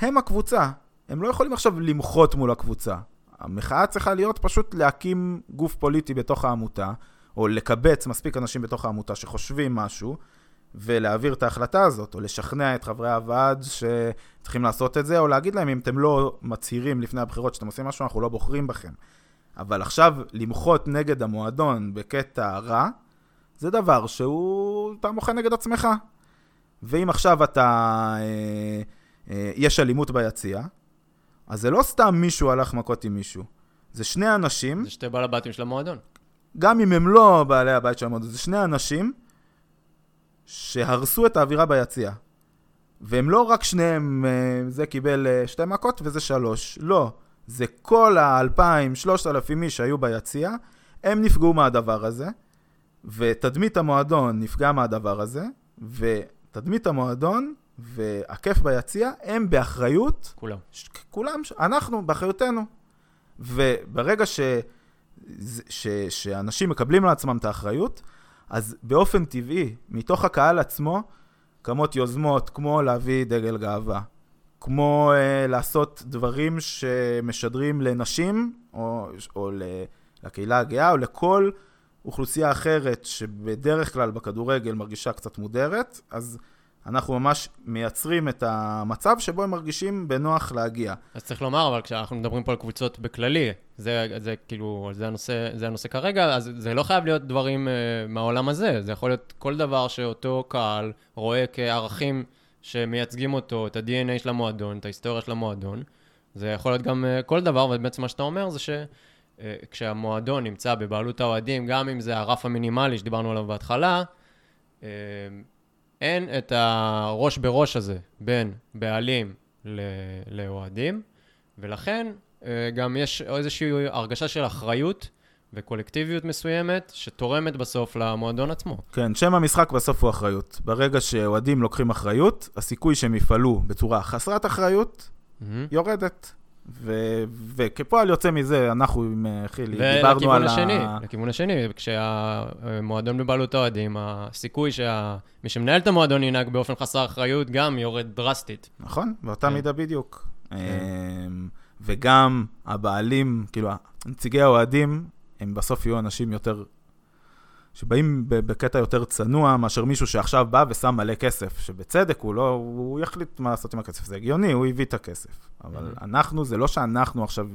C: שהם הקבוצה. הם לא יכולים עכשיו למחות מול הקבוצה. המחאה צריכה להיות פשוט להקים גוף פוליטי בתוך העמותה, או לקבץ מספיק אנשים בתוך העמותה שחושבים משהו, ולהעביר את ההחלטה הזאת, או לשכנע את חברי הוועד שצריכים לעשות את זה, או להגיד להם, אם אתם לא מצהירים לפני הבחירות שאתם עושים משהו, אנחנו לא בוחרים בכם. אבל עכשיו, למחות נגד המועדון בקטע רע, זה דבר שהוא, אתה מוחה נגד עצמך. ואם עכשיו אתה, אה, יש אלימות ביציע, אז זה לא סתם מישהו הלך מכות עם מישהו. זה שני אנשים...
B: זה שתי בעל הבתים של המועדון.
C: גם אם הם לא בעלי הבית של המועדון, זה שני אנשים שהרסו את האווירה ביציע. והם לא רק שניהם, אה, זה קיבל אה, שתי מכות וזה שלוש. לא. זה כל האלפיים, שלושת אלפים איש שהיו ביציע, הם נפגעו מהדבר הזה, ותדמית המועדון נפגע מהדבר הזה, ותדמית המועדון והכיף ביציע הם באחריות...
B: כולם.
C: ש- כולם, אנחנו, באחריותנו. וברגע ש... ש... שאנשים מקבלים לעצמם את האחריות, אז באופן טבעי, מתוך הקהל עצמו, קמות יוזמות כמו להביא דגל גאווה, כמו uh, לעשות דברים שמשדרים לנשים, או, או לקהילה הגאה, או לכל אוכלוסייה אחרת שבדרך כלל בכדורגל מרגישה קצת מודרת, אז אנחנו ממש מייצרים את המצב שבו הם מרגישים בנוח להגיע.
B: אז צריך לומר, אבל כשאנחנו מדברים פה על קבוצות בכללי, זה, זה כאילו, זה הנושא, זה הנושא כרגע, אז זה לא חייב להיות דברים uh, מהעולם הזה, זה יכול להיות כל דבר שאותו קהל רואה כערכים שמייצגים אותו, את ה-DNA של המועדון, את ההיסטוריה של המועדון. זה יכול להיות גם uh, כל דבר, ובעצם מה שאתה אומר זה שכשהמועדון uh, נמצא בבעלות האוהדים, גם אם זה הרף המינימלי שדיברנו עליו בהתחלה, uh, אין את הראש בראש הזה בין בעלים לאוהדים, ולכן אה, גם יש איזושהי הרגשה של אחריות וקולקטיביות מסוימת שתורמת בסוף למועדון עצמו.
C: כן, שם המשחק בסוף הוא אחריות. ברגע שאוהדים לוקחים אחריות, הסיכוי שהם יפעלו בצורה חסרת אחריות mm-hmm. יורדת. ו- וכפועל יוצא מזה, אנחנו עם אה, חילי, דיברנו על
B: השני, ה... לכיוון השני, כשהמועדון בבעלות האוהדים, הסיכוי שמי שה... שמנהל את המועדון ינהג באופן חסר אחריות גם יורד דרסטית.
C: נכון, באותה כן. מידה בדיוק. כן. וגם הבעלים, כאילו, נציגי האוהדים, הם בסוף יהיו אנשים יותר שבאים בקטע יותר צנוע מאשר מישהו שעכשיו בא ושם מלא כסף, שבצדק הוא לא, הוא יחליט מה לעשות עם הכסף, זה הגיוני, הוא הביא את הכסף. אבל mm-hmm. אנחנו, זה לא שאנחנו עכשיו,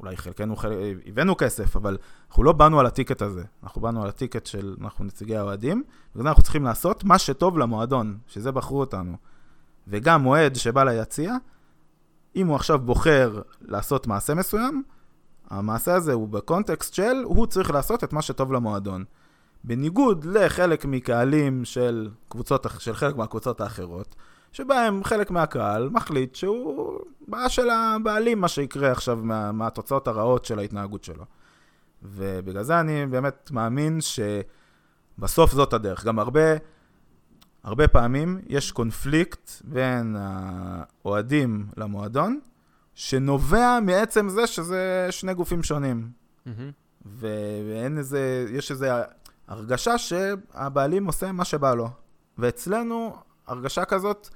C: אולי חלקנו חל... הבאנו כסף, אבל אנחנו לא באנו על הטיקט הזה, אנחנו באנו על הטיקט של, אנחנו נציגי האוהדים, ובגלל אנחנו צריכים לעשות מה שטוב למועדון, שזה בחרו אותנו. וגם אוהד שבא ליציע, אם הוא עכשיו בוחר לעשות מעשה מסוים, המעשה הזה הוא בקונטקסט של, הוא צריך לעשות את מה שטוב למועדון. בניגוד לחלק מקהלים של קבוצות, של חלק מהקבוצות האחרות, שבהם חלק מהקהל מחליט שהוא בעיה של הבעלים, מה שיקרה עכשיו מה, מהתוצאות הרעות של ההתנהגות שלו. ובגלל זה אני באמת מאמין שבסוף זאת הדרך. גם הרבה, הרבה פעמים יש קונפליקט בין האוהדים למועדון, שנובע מעצם זה שזה שני גופים שונים. Mm-hmm. ואין איזה, יש איזה הרגשה שהבעלים עושה מה שבא לו. ואצלנו, הרגשה כזאת,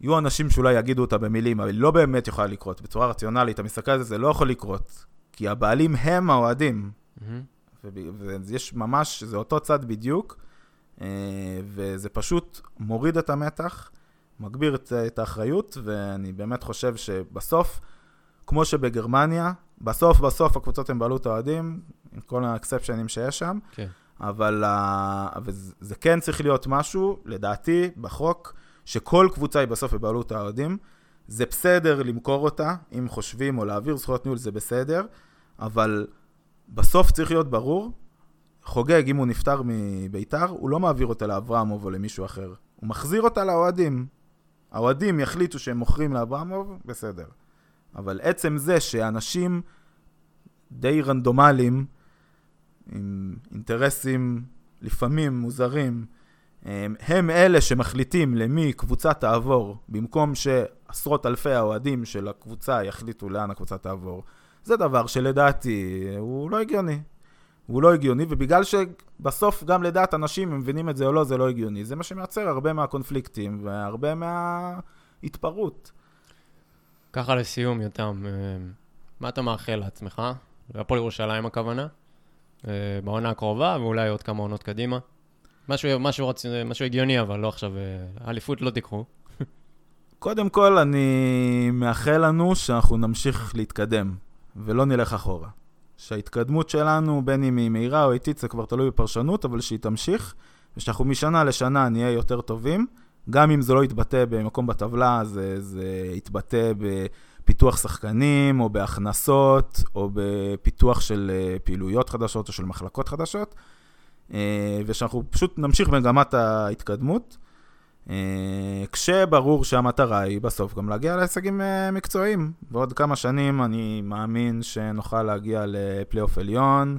C: יהיו אנשים שאולי יגידו אותה במילים, אבל היא לא באמת יכולה לקרות. בצורה רציונלית, אתה מסתכל על זה, זה לא יכול לקרות. כי הבעלים הם האוהדים. Mm-hmm. ויש ממש, זה אותו צד בדיוק, אה, וזה פשוט מוריד את המתח, מגביר את, את האחריות, ואני באמת חושב שבסוף, כמו שבגרמניה, בסוף בסוף הקבוצות הן בעלות האוהדים, עם כל האקספשנים שיש שם, כן. אבל uh, זה כן צריך להיות משהו, לדעתי, בחוק, שכל קבוצה היא בסוף בבעלות האוהדים. זה בסדר למכור אותה, אם חושבים, או להעביר זכויות ניהול, זה בסדר, אבל בסוף צריך להיות ברור, חוגג, אם הוא נפטר מביתר, הוא לא מעביר אותה לאברמוב או למישהו אחר. הוא מחזיר אותה לאוהדים. האוהדים יחליטו שהם מוכרים לאברמוב, בסדר. אבל עצם זה שאנשים די רנדומליים, עם אינטרסים לפעמים מוזרים, הם, אלה שמחליטים למי קבוצה תעבור, במקום שעשרות אלפי האוהדים של הקבוצה יחליטו לאן הקבוצה תעבור. זה דבר שלדעתי הוא לא הגיוני. הוא לא הגיוני, ובגלל שבסוף גם לדעת אנשים, הם מבינים את זה או לא, זה לא הגיוני. זה מה שמייצר הרבה מהקונפליקטים והרבה מההתפרעות.
B: ככה לסיום, יותם, אה, מה אתה מאחל לעצמך? להפועל ירושלים הכוונה? אה, בעונה הקרובה, ואולי עוד כמה עונות קדימה. משהו, משהו, רצ... משהו הגיוני, אבל לא עכשיו, אה, אליפות לא תיקחו.
C: קודם כל, אני מאחל לנו שאנחנו נמשיך להתקדם, ולא נלך אחורה. שההתקדמות שלנו, בין אם היא מהירה או איטית, זה כבר תלוי בפרשנות, אבל שהיא תמשיך, ושאנחנו משנה לשנה נהיה יותר טובים. גם אם זה לא יתבטא במקום בטבלה, זה, זה יתבטא בפיתוח שחקנים, או בהכנסות, או בפיתוח של אה, פעילויות חדשות, או של מחלקות חדשות, אה, ושאנחנו פשוט נמשיך במגמת ההתקדמות. אה, כשברור שהמטרה היא בסוף גם להגיע להישגים מקצועיים. בעוד כמה שנים אני מאמין שנוכל להגיע לפלייאוף עליון,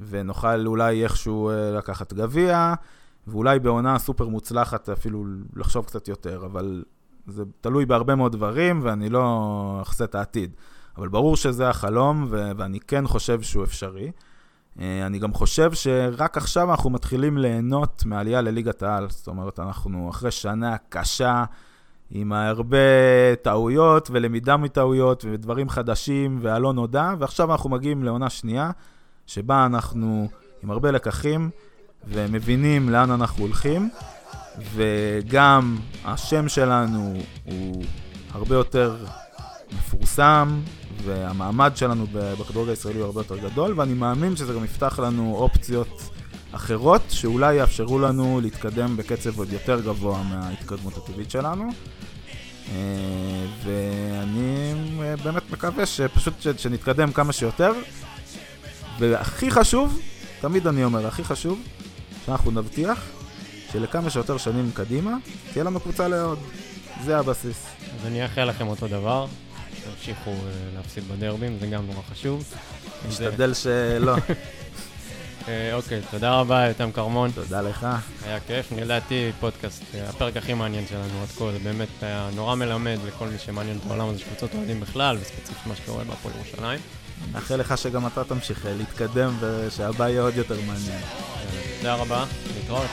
C: ונוכל אולי איכשהו לקחת גביע. ואולי בעונה סופר מוצלחת אפילו לחשוב קצת יותר, אבל זה תלוי בהרבה מאוד דברים, ואני לא אחסה את העתיד. אבל ברור שזה החלום, ו- ואני כן חושב שהוא אפשרי. אה, אני גם חושב שרק עכשיו אנחנו מתחילים ליהנות מעלייה לליגת העל. זאת אומרת, אנחנו אחרי שנה קשה, עם הרבה טעויות ולמידה מטעויות ודברים חדשים והלא נודע, ועכשיו אנחנו מגיעים לעונה שנייה, שבה אנחנו עם הרבה לקחים. ומבינים לאן אנחנו הולכים, וגם השם שלנו הוא הרבה יותר מפורסם, והמעמד שלנו בכדורגל הישראלי הוא הרבה יותר גדול, ואני מאמין שזה גם יפתח לנו אופציות אחרות, שאולי יאפשרו לנו להתקדם בקצב עוד יותר גבוה מההתקדמות הטבעית שלנו. אה, ואני באמת מקווה שפשוט שנתקדם כמה שיותר. והכי חשוב, תמיד אני אומר, הכי חשוב, שאנחנו נבטיח שלכמה שיותר שנים קדימה, תהיה לנו קבוצה לעוד. זה הבסיס.
B: אז אני אאחל לכם אותו דבר, תמשיכו אה, להפסיד בדרבים, זה גם נורא חשוב.
C: נשתדל שלא.
B: אה, אוקיי, תודה רבה, יותם כרמון.
C: תודה לך.
B: היה כיף, לדעתי פודקאסט, אה, הפרק הכי מעניין שלנו עד כה, זה באמת היה נורא מלמד לכל מי שמעניין את העולם הזה של קבוצות אוהדים בכלל, וספציפית מה שקורה בהפועל ירושלים.
C: מאחל לך שגם אתה תמשיך להתקדם ושהבא יהיה עוד יותר מעניין.
B: תודה רבה, להתראות.